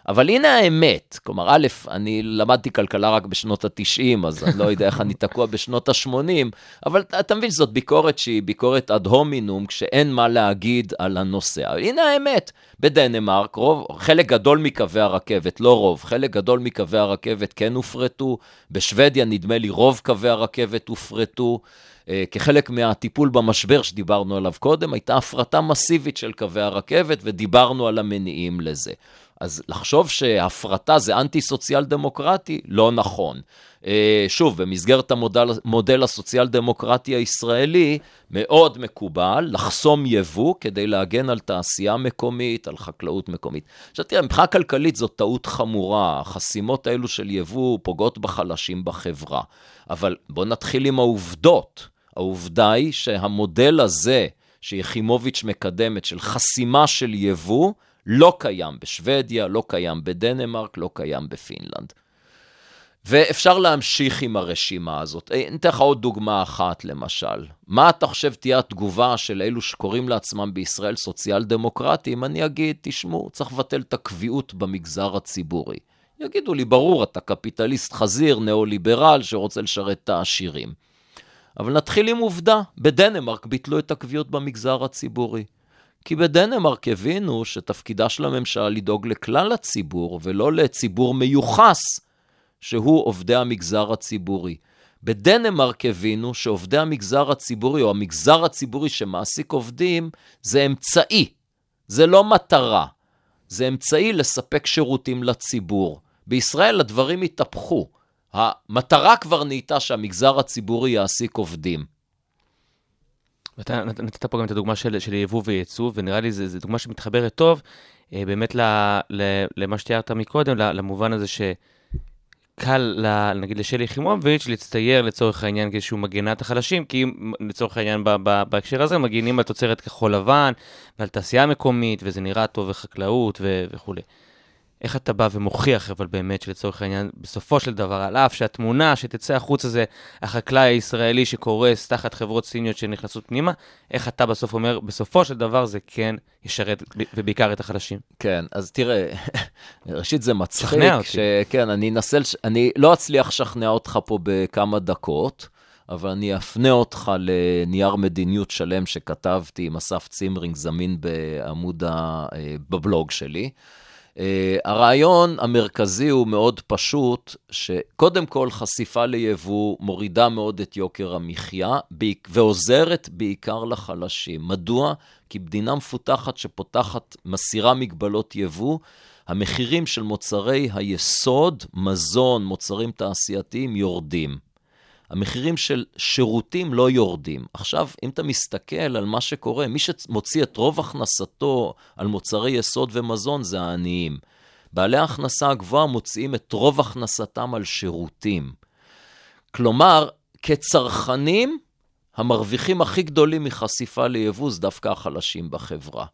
E: אבל הנה האמת, כלומר, א', אני למדתי כלכלה רק בשנות ה-90, אז אני לא יודע איך אני תקוע בשנות ה-80, אבל אתה מבין, זאת ביקורת שהיא ביקורת אד הומינום, כשאין מה להגיד על הנושא. אבל הנה האמת, בדנמרק, רוב, חלק גדול מקווי הרכבת, לא רוב, חלק גדול מקווי הרכבת כן הופרטו, בשוודיה נדמה לי רוב קווי הרכבת הופרטו. אה, כחלק מהטיפול במשבר שדיברנו עליו קודם, הייתה הפרטה מסיבית של קווי הרכבת, ודיברנו על המניעים לזה. אז לחשוב שהפרטה זה אנטי-סוציאל דמוקרטי, לא נכון. אה, שוב, במסגרת המודל, המודל הסוציאל דמוקרטי הישראלי, מאוד מקובל לחסום יבוא כדי להגן על תעשייה מקומית, על חקלאות מקומית. עכשיו תראה, מבחינה כלכלית זו טעות חמורה, החסימות האלו של יבוא פוגעות בחלשים בחברה. אבל בואו נתחיל עם העובדות. העובדה היא שהמודל הזה שיחימוביץ' מקדמת, של חסימה של יבוא, לא קיים בשוודיה, לא קיים בדנמרק, לא קיים בפינלנד. ואפשר להמשיך עם הרשימה הזאת. אה, אני אתן לך עוד דוגמה אחת, למשל. מה אתה חושב תהיה התגובה של אלו שקוראים לעצמם בישראל סוציאל דמוקרטים? אני אגיד, תשמעו, צריך לבטל את הקביעות במגזר הציבורי. יגידו לי, ברור, אתה קפיטליסט חזיר, ניאו-ליברל, שרוצה לשרת את העשירים. אבל נתחיל עם עובדה, בדנמרק ביטלו את הקביעות במגזר הציבורי. כי בדנמרק הבינו שתפקידה של הממשלה לדאוג לכלל הציבור, ולא לציבור מיוחס, שהוא עובדי המגזר הציבורי. בדנמרק הבינו שעובדי המגזר הציבורי, או המגזר הציבורי שמעסיק עובדים, זה אמצעי, זה לא מטרה. זה אמצעי לספק שירותים לציבור. בישראל הדברים התהפכו. המטרה כבר נהייתה שהמגזר הציבורי יעסיק עובדים.
D: ואתה נתת פה גם את הדוגמה של, של יבוא וייצוא, ונראה לי זו דוגמה שמתחברת טוב אה, באמת ל, ל, למה שתיארת מקודם, למובן הזה שקל, ל, נגיד לשלי יחימוביץ', להצטייר לצורך העניין כאיזשהו מגנת החלשים, כי אם לצורך העניין ב, ב, בהקשר הזה מגינים על תוצרת כחול לבן ועל תעשייה מקומית, וזה נראה טוב וחקלאות ו, וכולי. איך אתה בא ומוכיח, אבל באמת, שלצורך העניין, בסופו של דבר, על אף שהתמונה שתצא החוצה זה החקלאי הישראלי שקורס תחת חברות סיניות שנכנסות פנימה, איך אתה בסוף אומר, בסופו של דבר זה כן ישרת, ובעיקר את החלשים.
E: כן, אז תראה, ראשית זה מצחיק.
D: שכנע אותי.
E: כן, אני אנסה. אני לא אצליח לשכנע אותך פה בכמה דקות. אבל אני אפנה אותך לנייר מדיניות שלם שכתבתי עם אסף צימרינג, זמין בעמוד ה... אה, בבלוג שלי. Uh, הרעיון המרכזי הוא מאוד פשוט, שקודם כל חשיפה ליבוא מורידה מאוד את יוקר המחיה ועוזרת בעיקר לחלשים. מדוע? כי מדינה מפותחת שפותחת, מסירה מגבלות יבוא, המחירים של מוצרי היסוד, מזון, מוצרים תעשייתיים, יורדים. המחירים של שירותים לא יורדים. עכשיו, אם אתה מסתכל על מה שקורה, מי שמוציא את רוב הכנסתו על מוצרי יסוד ומזון זה העניים. בעלי ההכנסה הגבוהה מוציאים את רוב הכנסתם על שירותים. כלומר, כצרכנים, המרוויחים הכי גדולים מחשיפה ליבוא זה דווקא החלשים בחברה.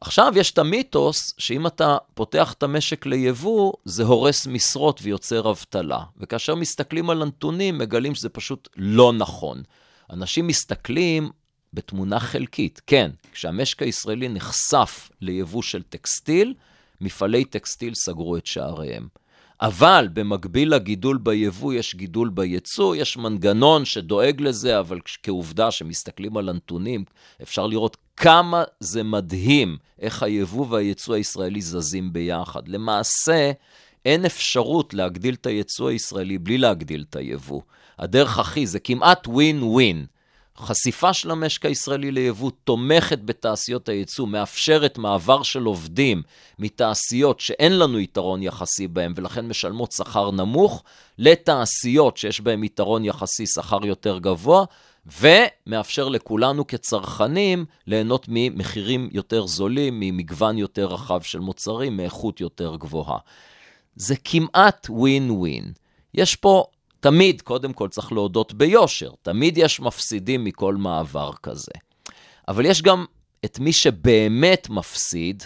E: עכשיו יש את המיתוס שאם אתה פותח את המשק ליבוא, זה הורס משרות ויוצר אבטלה. וכאשר מסתכלים על הנתונים, מגלים שזה פשוט לא נכון. אנשים מסתכלים בתמונה חלקית. כן, כשהמשק הישראלי נחשף ליבוא של טקסטיל, מפעלי טקסטיל סגרו את שעריהם. אבל במקביל לגידול ביבוא יש גידול ביצוא, יש מנגנון שדואג לזה, אבל כעובדה שמסתכלים על הנתונים, אפשר לראות כמה זה מדהים איך היבוא והיצוא הישראלי זזים ביחד. למעשה, אין אפשרות להגדיל את היצוא הישראלי בלי להגדיל את היבוא. הדרך הכי, זה כמעט ווין ווין. חשיפה של המשק הישראלי ליבוא תומכת בתעשיות הייצוא, מאפשרת מעבר של עובדים מתעשיות שאין לנו יתרון יחסי בהן ולכן משלמות שכר נמוך, לתעשיות שיש בהן יתרון יחסי שכר יותר גבוה, ומאפשר לכולנו כצרכנים ליהנות ממחירים יותר זולים, ממגוון יותר רחב של מוצרים, מאיכות יותר גבוהה. זה כמעט ווין ווין. יש פה תמיד, קודם כל צריך להודות ביושר, תמיד יש מפסידים מכל מעבר כזה. אבל יש גם את מי שבאמת מפסיד,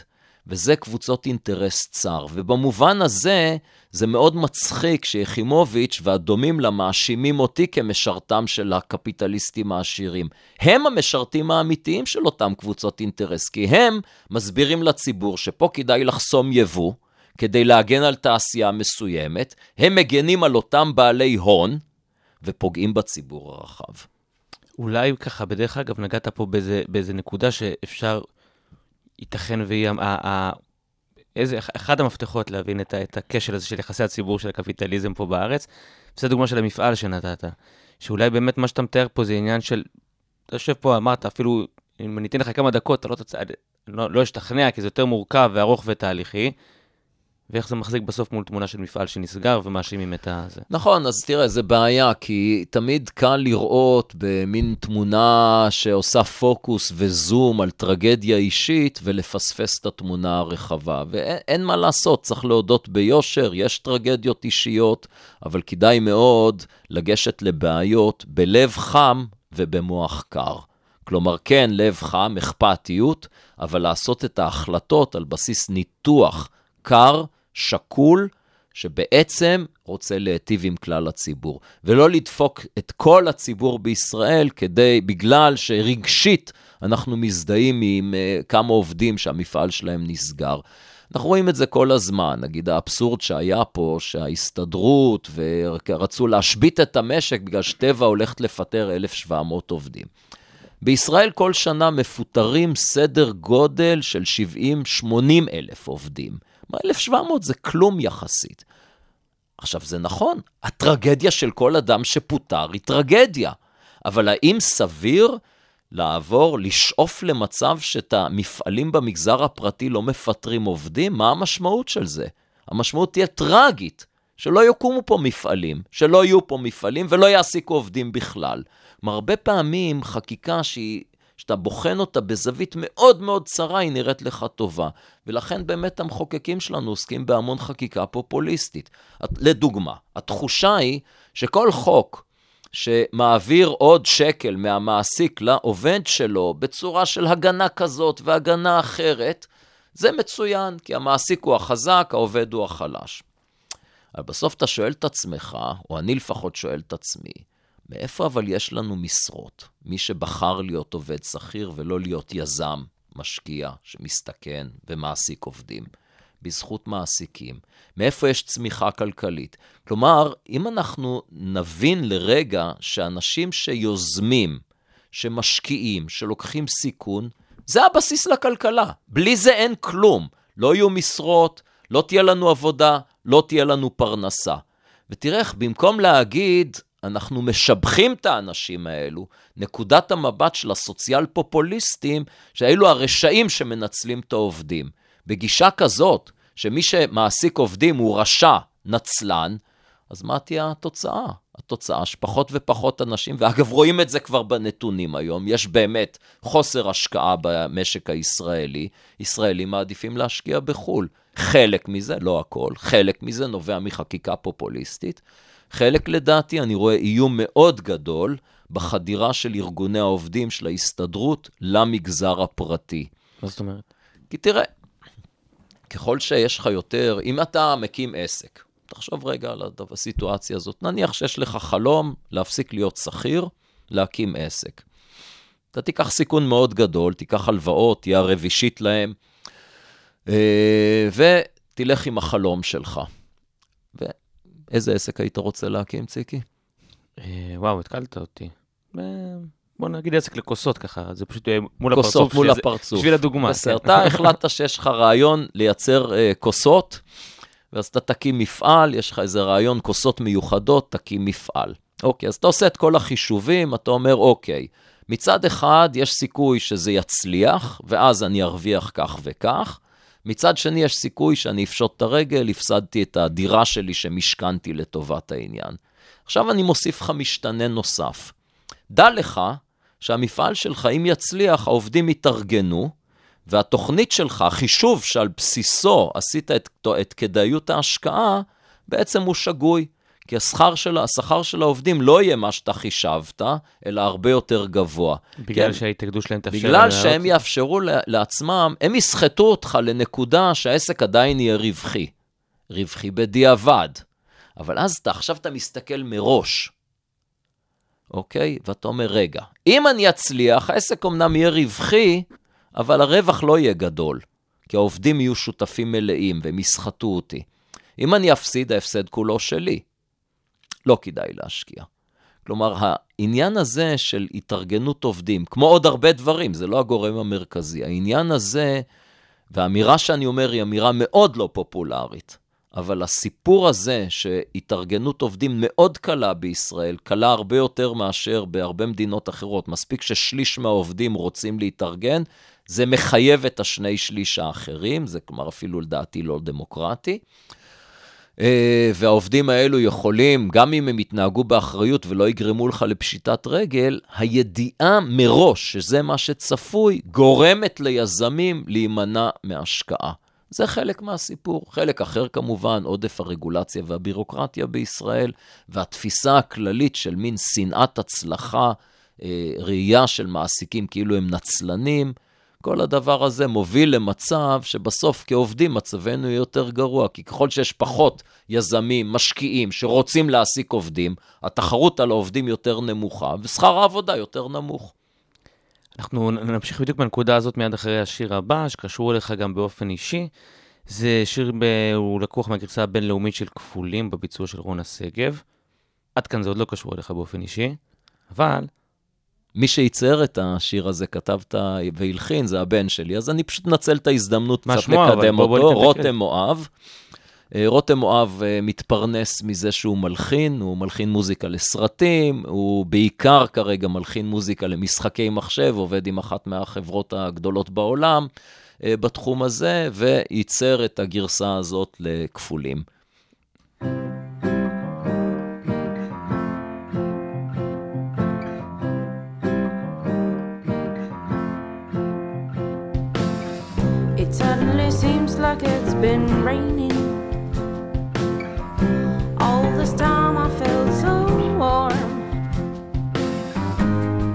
E: וזה קבוצות אינטרס צר. ובמובן הזה, זה מאוד מצחיק שיחימוביץ' והדומים לה מאשימים אותי כמשרתם של הקפיטליסטים העשירים. הם המשרתים האמיתיים של אותם קבוצות אינטרס, כי הם מסבירים לציבור שפה כדאי לחסום יבוא, כדי להגן על תעשייה מסוימת, הם מגנים על אותם בעלי הון ופוגעים בציבור הרחב.
D: אולי ככה, בדרך אגב, נגעת פה באיזה, באיזה נקודה שאפשר, ייתכן והיא, איזה, אחד המפתחות להבין את, את הכשל הזה של יחסי הציבור של הקפיטליזם פה בארץ, וזו דוגמה של המפעל שנתת, שאולי באמת מה שאתה מתאר פה זה עניין של, אתה יושב פה, אמרת, אפילו אם אני אתן לך כמה דקות, אתה לא תצא, לא, לא אשתכנע, כי זה יותר מורכב וארוך ותהליכי, ואיך זה מחזיק בסוף מול תמונה של מפעל שנסגר ומאשימים את הזה.
E: נכון, אז תראה, זה בעיה, כי תמיד קל לראות במין תמונה שעושה פוקוס וזום על טרגדיה אישית ולפספס את התמונה הרחבה. ואין אין מה לעשות, צריך להודות ביושר, יש טרגדיות אישיות, אבל כדאי מאוד לגשת לבעיות בלב חם ובמוח קר. כלומר, כן, לב חם, אכפתיות, אבל לעשות את ההחלטות על בסיס ניתוח קר, שקול, שבעצם רוצה להיטיב עם כלל הציבור, ולא לדפוק את כל הציבור בישראל כדי, בגלל שרגשית אנחנו מזדהים עם uh, כמה עובדים שהמפעל שלהם נסגר. אנחנו רואים את זה כל הזמן, נגיד האבסורד שהיה פה, שההסתדרות ורצו להשבית את המשק בגלל שטבע הולכת לפטר 1,700 עובדים. בישראל כל שנה מפוטרים סדר גודל של 70-80 אלף עובדים. מה 1,700 זה כלום יחסית. עכשיו, זה נכון, הטרגדיה של כל אדם שפוטר היא טרגדיה, אבל האם סביר לעבור, לשאוף למצב שאת המפעלים במגזר הפרטי לא מפטרים עובדים? מה המשמעות של זה? המשמעות תהיה טרגית, שלא יקומו פה מפעלים, שלא יהיו פה מפעלים ולא יעסיקו עובדים בכלל. כלומר, הרבה פעמים חקיקה שהיא, שאתה בוחן אותה בזווית מאוד מאוד צרה, היא נראית לך טובה. ולכן באמת המחוקקים שלנו עוסקים בהמון חקיקה פופוליסטית. לדוגמה, התחושה היא שכל חוק שמעביר עוד שקל מהמעסיק לעובד שלו בצורה של הגנה כזאת והגנה אחרת, זה מצוין, כי המעסיק הוא החזק, העובד הוא החלש. אבל בסוף אתה שואל את עצמך, או אני לפחות שואל את עצמי, מאיפה אבל יש לנו משרות? מי שבחר להיות עובד שכיר ולא להיות יזם, משקיע, שמסתכן ומעסיק עובדים. בזכות מעסיקים. מאיפה יש צמיחה כלכלית? כלומר, אם אנחנו נבין לרגע שאנשים שיוזמים, שמשקיעים, שלוקחים סיכון, זה הבסיס לכלכלה. בלי זה אין כלום. לא יהיו משרות, לא תהיה לנו עבודה, לא תהיה לנו פרנסה. ותראה איך במקום להגיד, אנחנו משבחים את האנשים האלו, נקודת המבט של הסוציאל פופוליסטים, שאלו הרשעים שמנצלים את העובדים. בגישה כזאת, שמי שמעסיק עובדים הוא רשע, נצלן, אז מה תהיה התוצאה? התוצאה שפחות ופחות אנשים, ואגב, רואים את זה כבר בנתונים היום, יש באמת חוסר השקעה במשק הישראלי, ישראלים מעדיפים להשקיע בחו"ל. חלק מזה, לא הכל, חלק מזה נובע מחקיקה פופוליסטית. חלק, לדעתי, אני רואה איום מאוד גדול בחדירה של ארגוני העובדים של ההסתדרות למגזר הפרטי.
D: מה זאת אומרת?
E: כי תראה, ככל שיש לך יותר, אם אתה מקים עסק, תחשוב רגע על הסיטואציה הזאת, נניח שיש לך חלום להפסיק להיות שכיר, להקים עסק. אתה תיקח סיכון מאוד גדול, תיקח הלוואות, תהיה ערב אישית להם, אה, ותלך עם החלום שלך. ואיזה עסק היית רוצה להקים, ציקי?
D: אה, וואו, התקלת אותי. אה, בוא נגיד עסק לכוסות ככה, זה פשוט אה, מול
E: כוסות
D: הפרצוף.
E: מול
D: שזה-
E: הפרצוף.
D: בשביל הדוגמה.
E: בסדר,
D: כן.
E: אתה החלטת שיש לך רעיון לייצר uh, כוסות, ואז אתה תקים מפעל, יש לך איזה רעיון כוסות מיוחדות, תקים מפעל. אוקיי, אז אתה עושה את כל החישובים, אתה אומר, אוקיי, מצד אחד יש סיכוי שזה יצליח, ואז אני ארוויח כך וכך. מצד שני, יש סיכוי שאני אפשוט את הרגל, הפסדתי את הדירה שלי שמשכנתי לטובת העניין. עכשיו אני מוסיף לך משתנה נוסף. דע לך שהמפעל שלך, אם יצליח, העובדים יתארגנו, והתוכנית שלך, החישוב שעל בסיסו עשית את, את כדאיות ההשקעה, בעצם הוא שגוי. כי השכר של, השכר של העובדים לא יהיה מה שאתה חישבת, אלא הרבה יותר גבוה.
D: בגלל
E: כן?
D: שההתאגדות שלהם תאפשר...
E: בגלל שהם. יאפשרו לעצמם, הם יסחטו אותך לנקודה שהעסק עדיין יהיה רווחי. רווחי בדיעבד. אבל אז אתה, עכשיו אתה מסתכל מראש, אוקיי? ואתה אומר, רגע, אם אני אצליח, העסק אמנם יהיה רווחי, אבל הרווח לא יהיה גדול, כי העובדים יהיו שותפים מלאים והם יסחטו אותי. אם אני אפסיד, ההפסד כולו שלי. לא כדאי להשקיע. כלומר, העניין הזה של התארגנות עובדים, כמו עוד הרבה דברים, זה לא הגורם המרכזי. העניין הזה, והאמירה שאני אומר היא אמירה מאוד לא פופולרית, אבל הסיפור הזה שהתארגנות עובדים מאוד קלה בישראל, קלה הרבה יותר מאשר בהרבה מדינות אחרות, מספיק ששליש מהעובדים רוצים להתארגן, זה מחייב את השני שליש האחרים, זה כלומר אפילו לדעתי לא דמוקרטי. אה, והעובדים האלו יכולים, גם אם הם יתנהגו באחריות ולא יגרמו לך לפשיטת רגל, הידיעה מראש שזה מה שצפוי, גורמת ליזמים להימנע מהשקעה. זה חלק מהסיפור. חלק אחר כמובן, עודף הרגולציה והבירוקרטיה בישראל, והתפיסה הכללית של מין שנאת הצלחה, אה, ראייה של מעסיקים כאילו הם נצלנים. כל הדבר הזה מוביל למצב שבסוף כעובדים מצבנו יותר גרוע, כי ככל שיש פחות יזמים, משקיעים, שרוצים להעסיק עובדים, התחרות על העובדים יותר נמוכה, ושכר העבודה יותר נמוך.
D: אנחנו נמשיך בדיוק בנקודה הזאת מיד אחרי השיר הבא, שקשור אליך גם באופן אישי. זה שיר, ב... הוא לקוח מהגרסה הבינלאומית של כפולים בביצוע של רונה שגב. עד כאן זה עוד לא קשור אליך באופן אישי, אבל
E: מי שייצר את השיר הזה, כתבת והלחין, זה הבן שלי, אז אני פשוט מנצל את ההזדמנות קצת
D: שמו, אבל
E: לקדם
D: בוא- בוא
E: אותו,
D: את הקרדיט.
E: רותם מואב. אה, רותם מואב אה, מתפרנס מזה שהוא מלחין, הוא מלחין מוזיקה לסרטים, הוא בעיקר כרגע מלחין מוזיקה למשחקי מחשב, עובד עם אחת מהחברות הגדולות בעולם אה, בתחום הזה, וייצר את הגרסה הזאת לכפולים.
G: Suddenly seems like it's been raining. All this time I felt so warm.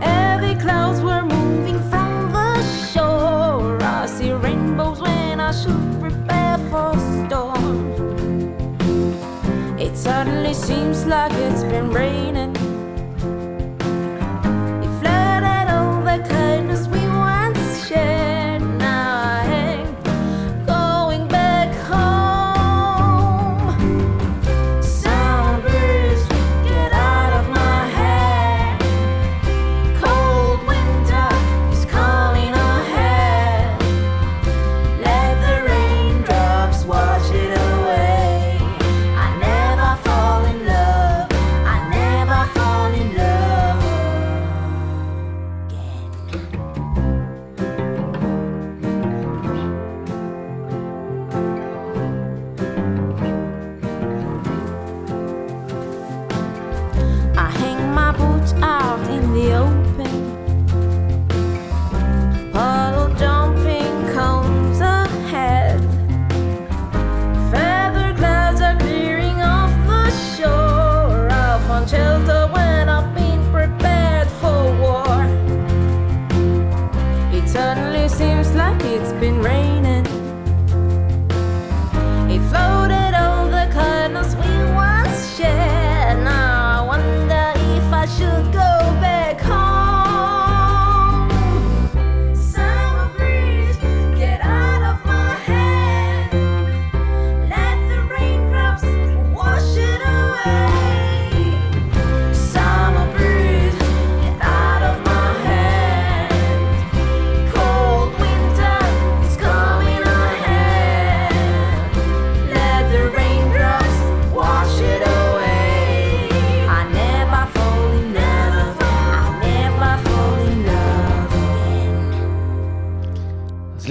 G: Heavy clouds were moving from the shore. I see rainbows when I should prepare for storm. It suddenly seems like it's been raining.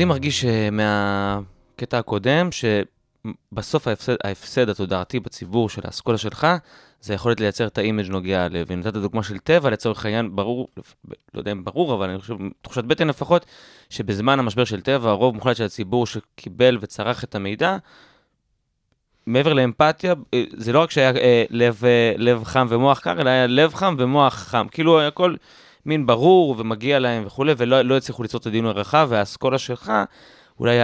D: מרגיש אה, מהקטע הקודם, שבסוף ההפסד, ההפסד התודעתי בציבור של האסכולה שלך, זה היכולת לייצר את ה image נוגע ללב. ונתת דוגמה של טבע, לצורך העניין, ברור, לא יודע אם ברור, אבל אני חושב, תחושת בטן לפחות, שבזמן המשבר של טבע, הרוב מוחלט של הציבור שקיבל וצרך את המידע, מעבר לאמפתיה, אה, זה לא רק שהיה אה, לב, אה, לב חם ומוח קר, אלא היה לב חם ומוח חם. כאילו הכל מין ברור ומגיע להם וכולי, ולא לא הצליחו ליצור את הדיון הרחב, והאסכולה שלך, אולי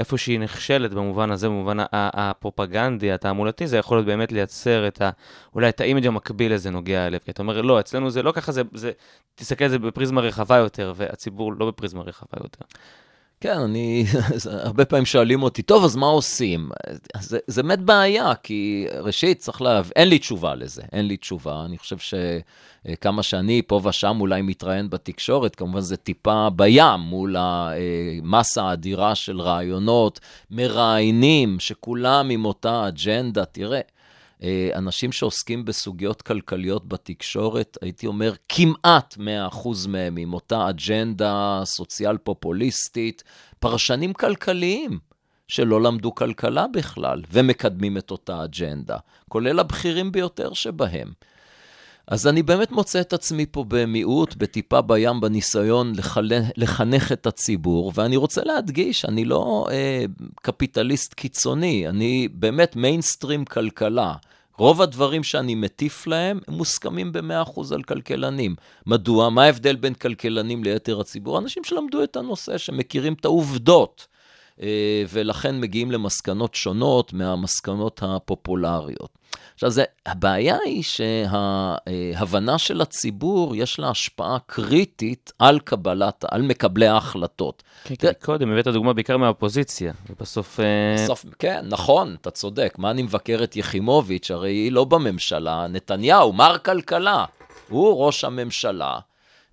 D: איפה שהיא נכשלת במובן הזה, במובן הפרופגנדי, התעמולתי, זה יכול להיות באמת לייצר את ה... אולי את ה image המקביל לזה נוגע ללב. כי אתה אומר, לא, אצלנו זה לא ככה, זה... זה תסתכל על זה בפריזמה רחבה יותר, והציבור לא בפריזמה רחבה יותר.
E: כן, אני, הרבה פעמים שואלים אותי, טוב, אז מה עושים? זה, זה באמת בעיה, כי ראשית, צריך להבין, אין לי תשובה לזה, אין לי תשובה. אני חושב שכמה שאני פה ושם אולי מתראיין בתקשורת, כמובן זה טיפה בים מול המסה האדירה של רעיונות, מראיינים, שכולם עם אותה אג'נדה. תראה, אה, אנשים שעוסקים בסוגיות כלכליות בתקשורת, הייתי אומר, כמעט 100% מהם עם אותה אג'נדה סוציאל פופוליסטית, פרשנים כלכליים שלא למדו כלכלה בכלל, ומקדמים את אותה אג'נדה, כולל הבכירים ביותר שבהם. אז אני באמת מוצא את עצמי פה במיעוט, בטיפה בים, בניסיון לחנך, לחנך את הציבור, ואני רוצה להדגיש, אני לא אה, קפיטליסט קיצוני, אני באמת מיינסטרים כלכלה. רוב הדברים שאני מטיף להם, הם מוסכמים ב-100% על כלכלנים. מדוע? מה ההבדל בין כלכלנים ליתר הציבור? אנשים שלמדו את הנושא, שמכירים את העובדות, ולכן מגיעים למסקנות שונות מהמסקנות הפופולריות. עכשיו, זה, הבעיה היא שההבנה של הציבור, יש לה השפעה קריטית על קבלת, על מקבלי ההחלטות.
D: כן, כי קודם הבאת דוגמה בעיקר מהאופוזיציה, ובסוף... אה,
E: בסוף, כן, נכון, אתה צודק. מה אני מבקר את יחימוביץ'? הרי היא לא בממשלה. נתניהו, מר כלכלה, הוא ראש הממשלה.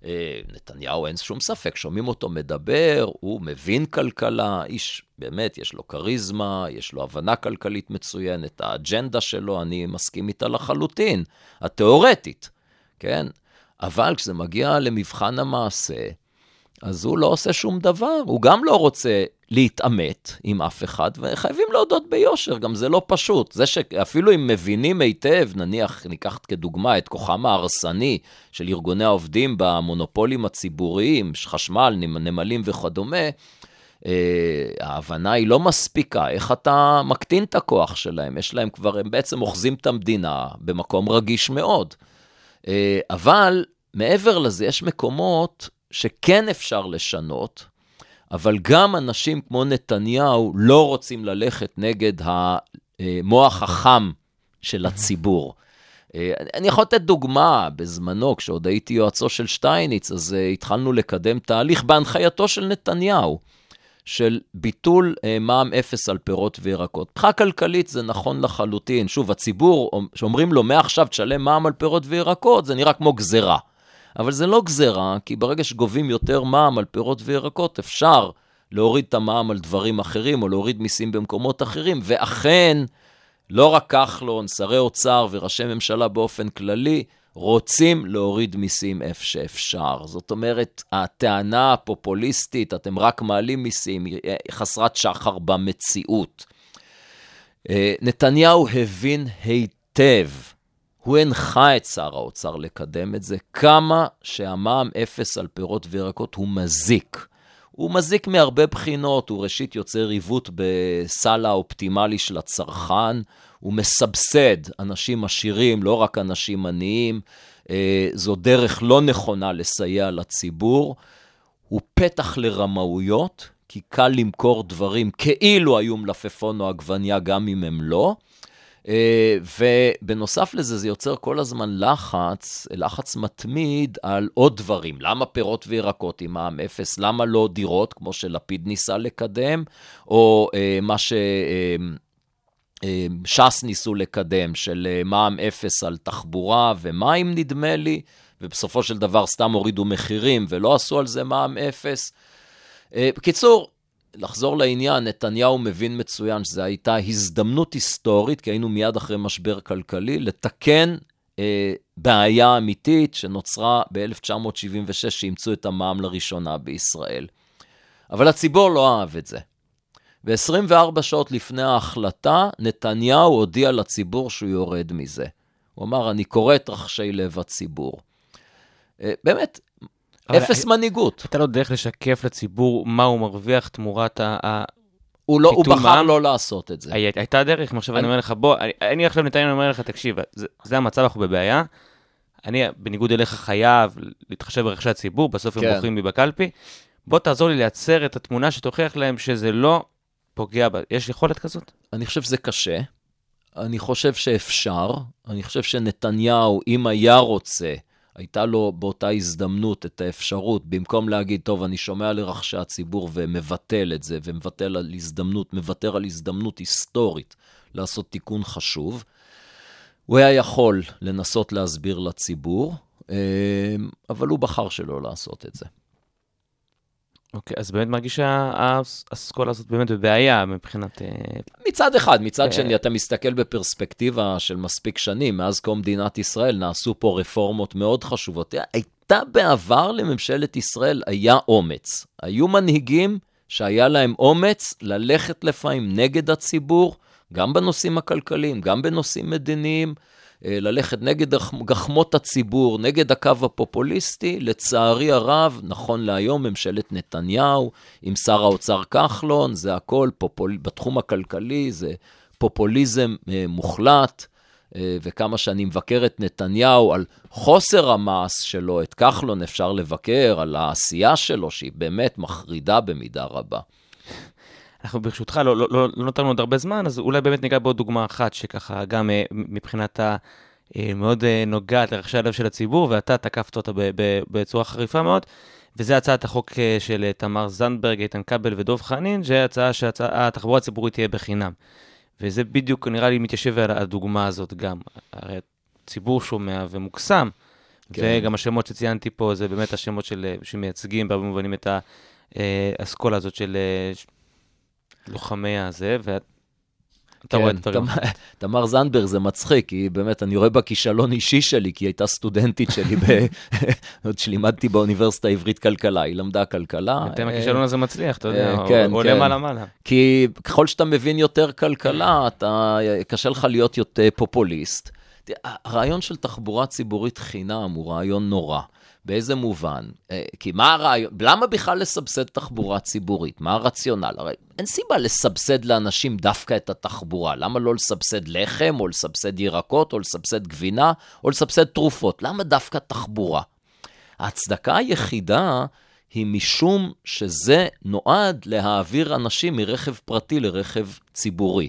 E: אה, נתניהו, אין שום ספק, שומעים אותו מדבר, הוא מבין כלכלה, איש, באמת, יש לו כריזמה, יש לו הבנה כלכלית מצוינת, האג'נדה שלו, אני מסכים איתה לחלוטין, התיאורטית, כן? אבל כשזה מגיע למבחן המעשה, אז הוא לא עושה שום דבר, הוא גם לא רוצה להתעמת עם אף אחד, וחייבים להודות ביושר, גם זה לא פשוט. זה שאפילו אם מבינים היטב, נניח, ניקח כדוגמה את כוחם ההרסני של ארגוני העובדים במונופולים הציבוריים, חשמל, נמלים וכדומה, אה, ההבנה היא לא מספיקה, איך אתה מקטין את הכוח שלהם? יש להם כבר, הם בעצם אוחזים את המדינה במקום רגיש מאוד. אה, אבל מעבר לזה, יש מקומות שכן אפשר לשנות, אבל גם אנשים כמו נתניהו לא רוצים ללכת נגד המוח החם של הציבור. אה, אני יכול לתת דוגמה, בזמנו, כשעוד הייתי יועצו של שטייניץ, אז uh, התחלנו לקדם תהליך בהנחייתו של נתניהו, של ביטול מע"מ אפס על פירות וירקות. מבחינה כלכלית זה נכון לחלוטין. שוב, הציבור, שאומרים לו, מעכשיו תשלם מע"מ על פירות וירקות, זה נראה כמו גזרה. אבל זה לא גזרה, כי ברגע שגובים יותר מע"מ על פירות וירקות, אפשר להוריד את המע"מ על דברים אחרים, או להוריד מיסים במקומות אחרים, ואכן, לא רק כחלון, שרי אוצר וראשי ממשלה באופן כללי, רוצים להוריד מיסים איפה שאפשר. זאת אומרת, הטענה הפופוליסטית, אתם רק מעלים מיסים, היא חסרת שחר במציאות. אה, נתניהו הבין היטב, הוא הנחה את שר האוצר לקדם את זה, כמה שהמע"מ אפס על פירות וירקות הוא מזיק. הוא מזיק מהרבה בחינות, הוא ראשית יוצר עיוות בסל האופטימלי של הצרכן, הוא מסבסד אנשים עשירים, לא רק אנשים עניים, אה, זו דרך לא נכונה לסייע לציבור, הוא פתח לרמאויות, כי קל למכור דברים כאילו היו מלפפון או עגבניה, גם אם הם לא. אה, ובנוסף לזה, זה יוצר כל הזמן לחץ, לחץ מתמיד על עוד דברים. למה פירות וירקות עם מע"מ אפס? למה לא דירות, כמו שלפיד ניסה לקדם? או אה, מה ש... אה, ש"ס ניסו לקדם, של מע"מ אפס על תחבורה ומים, נדמה לי, ובסופו של דבר סתם הורידו מחירים ולא עשו על זה מע"מ אפס. בקיצור, לחזור לעניין, נתניהו מבין מצוין שזו הייתה הזדמנות היסטורית, כי היינו מיד אחרי משבר כלכלי, לתקן אה, בעיה אמיתית שנוצרה ב-1976, שאימצו את המע"מ לראשונה בישראל. אבל הציבור לא אהב את זה. ו-24 שעות לפני ההחלטה, נתניהו הודיע לציבור שהוא יורד מזה. הוא אמר, אני קורא את רחשי לב הציבור. אה, באמת, אפס מנהיגות.
D: הייתה לו דרך לשקף לציבור מה הוא מרוויח תמורת ה...
E: הוא, לא, הוא בחר
D: מע"מ?
E: לא לעשות את זה.
D: הי- הייתה דרך, עכשיו אני
E: אני-
D: אומר לך, בוא, אני- אני עכשיו נתניה, אני אומר לך, תקשיב, זה- זה המצב, אנחנו בבעיה. אני, בניגוד אליך, חייב להתחשב ברכשי הציבור, בסוף הם
E: כן.
D: בוחרים בי בקלפי. בוא תעזור לי לייצר את התמונה שתוכיח להם שזה לא פוגע ב... יש יכולת כזאת?
E: אני חושב שזה קשה. אני חושב שאפשר. אני חושב שנתניהו, אם היה רוצה, הייתה לו באותה הזדמנות את האפשרות, במקום להגיד, טוב, אני שומע לרחשי הציבור ומבטל את זה, ומבטל על הזדמנות, מוותר על הזדמנות היסטורית לעשות תיקון חשוב, הוא היה יכול לנסות להסביר לציבור, אה, אבל הוא בחר שלא לעשות את זה.
D: אוקיי, אז באמת מרגיש שהאסכולה הזאת באמת בבעיה מבחינת... אה,
E: מצד אחד, מצד
D: אה.
E: שני, אתה מסתכל בפרספקטיבה של מספיק שנים, מאז קום מדינת ישראל נעשו פה רפורמות מאוד חשובות. הייתה בעבר לממשלת ישראל, היה אומץ. היו מנהיגים שהיה להם אומץ ללכת לפעמים נגד הציבור, גם בנושאים הכלכליים, גם בנושאים מדיניים, אה, ללכת נגד גח- גחמות הציבור, נגד הקו הפופוליסטי. לצערי הרב, נכון להיום, ממשלת נתניהו עם שר האוצר כחלון, זה הכל פופול... בתחום הכלכלי, זה פופוליזם אה, מוחלט. אה, וכמה שאני מבקר את נתניהו על חוסר המעש שלו, את כחלון אפשר לבקר על העשייה שלו, שהיא באמת מחרידה במידה רבה.
D: אנחנו ברשותך, לא, לא, לא, לא נותרנו עוד הרבה זמן, אז אולי באמת ניגע בעוד דוגמה אחת, שככה גם אה, מבחינת ה... אה, מאוד אה, נוגעת לרחשי הלב של הציבור, ואתה תקפת אותה בצורה חריפה מאוד, וזה הצעת החוק של תמר זנדברג, איתן כבל ודוב חנין, שהצעה שהתחבורה הציבורית תהיה בחינם. וזה בדיוק נראה לי מתיישב על הדוגמה הזאת גם. הרי הציבור שומע ומוקסם,
E: כן.
D: וגם השמות שציינתי פה זה באמת השמות של, שמייצגים בהרבה מובנים את האסכולה הזאת של לוחמי הזה, ואתה רואה את הדברים.
E: תמר- זנדברג זה מצחיק, כי באמת, אני רואה בה כישלון אישי שלי, כי היא הייתה סטודנטית שלי, ב- עוד שלימדתי באוניברסיטה העברית כלכלה, היא למדה כלכלה.
D: אתם
E: אה,
D: הכישלון הזה מצליח, אתה יודע,
E: אה, כן,
D: עולה
E: כן.
D: מעלה-מעלה.
E: כי ככל שאתה מבין יותר כלכלה, אתה, קשה לך להיות יותר פופוליסט. הרעיון של תחבורה ציבורית חינם הוא רעיון נורא. באיזה מובן? אה, כי מה הרעיון, למה בכלל לסבסד תחבורה ציבורית? מה הרציונל? הרי אין סיבה לסבסד לאנשים דווקא את התחבורה. למה לא לסבסד לחם, או לסבסד ירקות, או לסבסד גבינה, או לסבסד תרופות? למה דווקא תחבורה? ההצדקה היחידה היא משום שזה נועד להעביר אנשים מרכב פרטי לרכב ציבורי.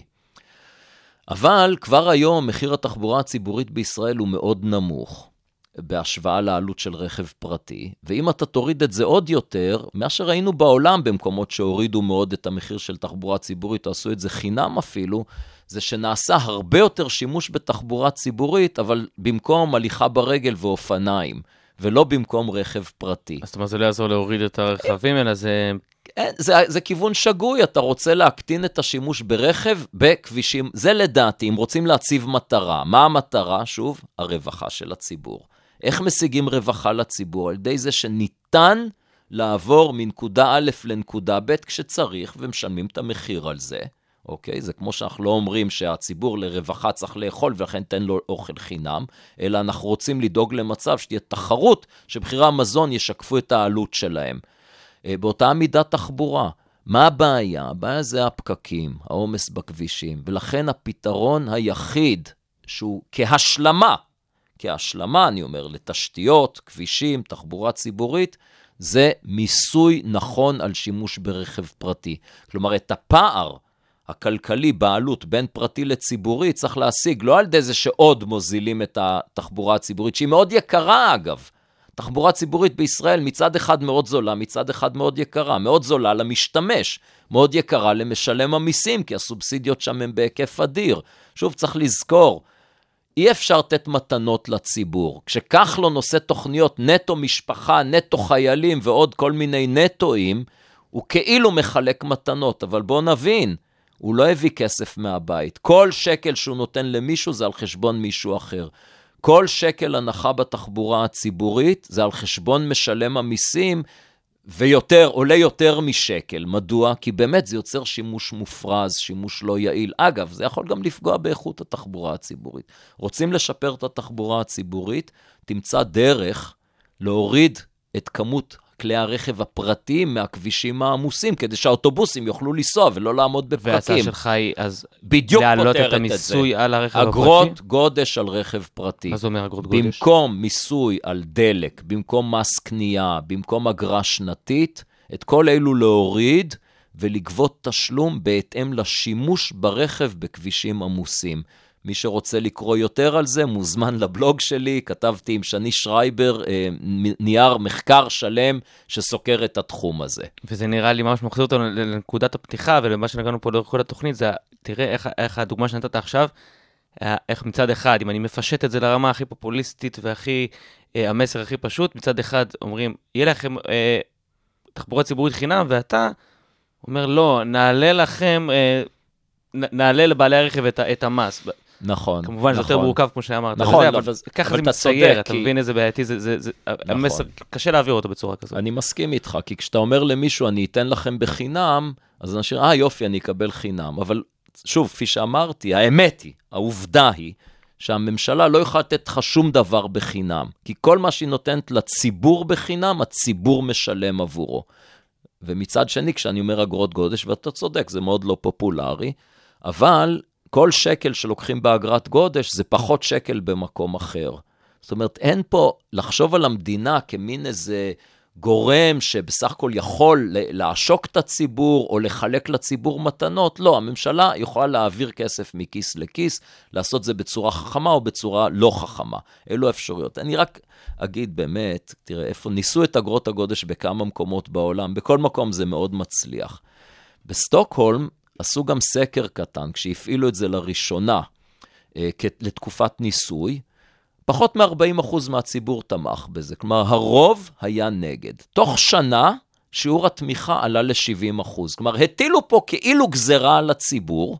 E: אבל כבר היום מחיר התחבורה הציבורית בישראל הוא מאוד נמוך. בהשוואה לעלות של רכב פרטי, ואם אתה תוריד את זה עוד יותר, מה שראינו בעולם במקומות שהורידו מאוד את המחיר של תחבורה ציבורית, או עשו את זה חינם אפילו, זה שנעשה הרבה יותר שימוש בתחבורה ציבורית, אבל במקום הליכה ברגל ואופניים, ולא במקום רכב פרטי.
D: אז זאת אומרת, זה לא יעזור להוריד את הרכבים, אלא זה...
E: אין, זה, זה כיוון שגוי, אתה רוצה להקטין את השימוש ברכב בכבישים. זה לדעתי, אם רוצים להציב מטרה. מה המטרה? שוב, הרווחה של הציבור. איך משיגים רווחה לציבור? על ידי זה שניתן לעבור מנקודה א' לנקודה ב' כשצריך, ומשלמים את המחיר על זה. אוקיי? זה כמו שאנחנו לא אומרים שהציבור לרווחה צריך לאכול ולכן תן לו אוכל חינם, אלא אנחנו רוצים לדאוג למצב שתהיה תחרות, שמחירי המזון ישקפו את העלות שלהם. אה, באותה מידה תחבורה. מה הבעיה? הבעיה זה הפקקים, העומס בכבישים, ולכן הפתרון היחיד שהוא כהשלמה, כהשלמה, אני אומר, לתשתיות, כבישים, תחבורה ציבורית, זה מיסוי נכון על שימוש ברכב פרטי. כלומר, את הפער הכלכלי בעלות בין פרטי לציבורי צריך להשיג לא על ידי זה שעוד מוזילים את התחבורה הציבורית, שהיא מאוד יקרה אגב. תחבורה ציבורית בישראל מצד אחד מאוד זולה, מצד אחד מאוד יקרה. מאוד זולה למשתמש, מאוד יקרה למשלם המיסים, כי הסובסידיות שם הן בהיקף אדיר. שוב, צריך לזכור, אי אפשר לתת מתנות לציבור. כשכחלון עושה תוכניות נטו משפחה, נטו חיילים ועוד כל מיני נטואים, הוא כאילו מחלק מתנות, אבל בואו נבין, הוא לא הביא כסף מהבית. כל שקל שהוא נותן למישהו זה על חשבון מישהו אחר. כל שקל הנחה בתחבורה הציבורית זה על חשבון משלם המיסים, ויותר, עולה יותר משקל. מדוע? כי באמת זה יוצר שימוש מופרז, שימוש לא יעיל. אגב, זה יכול גם לפגוע באיכות התחבורה הציבורית. רוצים לשפר את התחבורה הציבורית, תמצא דרך להוריד את כמות כלי הרכב הפרטיים מהכבישים העמוסים, כדי שהאוטובוסים יוכלו לנסוע ולא לעמוד בפקקים.
D: וההצעה שלך היא אז
E: בדיוק
D: להעלות את
E: את
D: המיסוי
E: זה.
D: על הרכב הפרטי?
E: אגרות גודש על רכב פרטי.
D: מה זה אומר אגרות גודש?
E: במקום מיסוי על דלק, במקום מס קנייה, במקום אגרה שנתית, את כל אלו להוריד ולגבות תשלום בהתאם לשימוש ברכב בכבישים עמוסים. מי שרוצה לקרוא יותר על זה, מוזמן לבלוג שלי, כתבתי עם שני שרייבר אה, נייר מחקר שלם שסוקר את התחום הזה.
D: וזה נראה לי ממש מחזיר אותנו לנקודת הפתיחה ולמה שנגענו פה לאורך כל התוכנית, זה תראה איך, איך הדוגמה שנתת עכשיו, אה, איך מצד אחד, אם אני מפשט את זה לרמה הכי פופוליסטית והכי, אה, המסר הכי פשוט, מצד אחד אומרים, יהיה לכם אה, תחבורה ציבורית חינם, ואתה אומר, לא, נעלה לכם, אה, נעלה לבעלי הרכב את, את המס.
E: נכון,
D: כמובן, זה יותר
E: נכון.
D: מורכב, כמו שאמרת.
E: נכון,
D: וזה,
E: אבל-
D: אבל ככה
E: אבל
D: זה מצייר, אתה
E: כי-
D: מבין איזה בעייתי, זה, זה, זה, המסר, קשה להעביר אותו בצורה כזאת.
E: אני מסכים איתך, כי כשאתה אומר למישהו, אני אתן לכם בחינם, אז אנשים, אה, יופי, אני אקבל חינם. אבל שוב, כפי שאמרתי, האמת היא, העובדה היא, שהממשלה לא יכולה לתת לך שום דבר בחינם. כי כל מה שהיא נותנת לציבור בחינם, הציבור משלם עבורו. ומצד שני, כשאני אומר אגרות גודש, ואתה צודק, זה מאוד לא פופולרי, אבל כל שקל שלוקחים באגרת גודש זה פחות שקל במקום אחר. זאת אומרת, אין פה לחשוב על המדינה כמין איזה גורם שבסך הכל יכול לעשוק את הציבור או לחלק לציבור מתנות. לא, הממשלה יכולה להעביר כסף מכיס לכיס, לעשות זה בצורה חכמה או בצורה לא חכמה. אלו האפשרויות. אני רק אגיד באמת, תראה, איפה ניסו את אגרות הגודש בכמה מקומות בעולם, בכל מקום זה מאוד מצליח. בסטוקהולם עשו גם סקר קטן, כשהפעילו את זה לראשונה אה, לתקופת ניסוי, פחות מ-40% מהציבור תמך בזה, כלומר הרוב היה נגד. תוך שנה שיעור התמיכה עלה ל-70%. כלומר, הטילו פה כאילו גזרה על הציבור,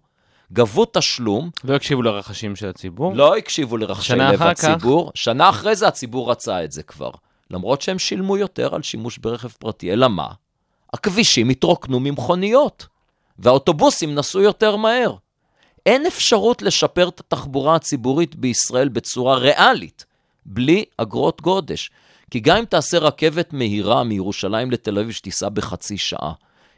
E: גבו תשלום,
D: לא הקשיבו לרחשים של הציבור.
E: לא הקשיבו לרחשי לב
D: אחר כך?
E: הציבור. שנה אחרי זה הציבור רצה את זה כבר. למרות שהם שילמו יותר על שימוש ברכב פרטי, אלא מה? הכבישים התרוקנו ממכוניות, והאוטובוסים נסעו יותר מהר. אין אפשרות לשפר את התחבורה הציבורית בישראל בצורה ריאלית, בלי אגרות גודש. כי גם אם תעשה רכבת מהירה מירושלים לתל אביב שתיסע בחצי שעה,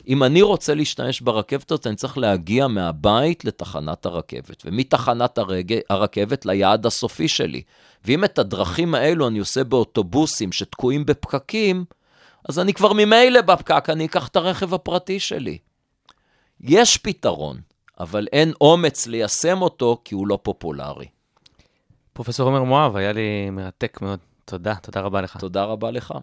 E: אם אני רוצה להשתמש ברכבת הזאת, אני צריך להגיע מהבית לתחנת הרכבת, ומתחנת הרג... הרכבת ליעד הסופי שלי. ואם את הדרכים האלו אני עושה באוטובוסים שתקועים בפקקים, אז אני כבר ממילא בפקק, אני אקח את הרכב הפרטי שלי. יש פתרון, אבל אין אומץ ליישם אותו כי הוא לא פופולרי.
D: פרופסור עומר מואב, היה לי מרתק מאוד. תודה, תודה רבה לך.
E: תודה רבה לך.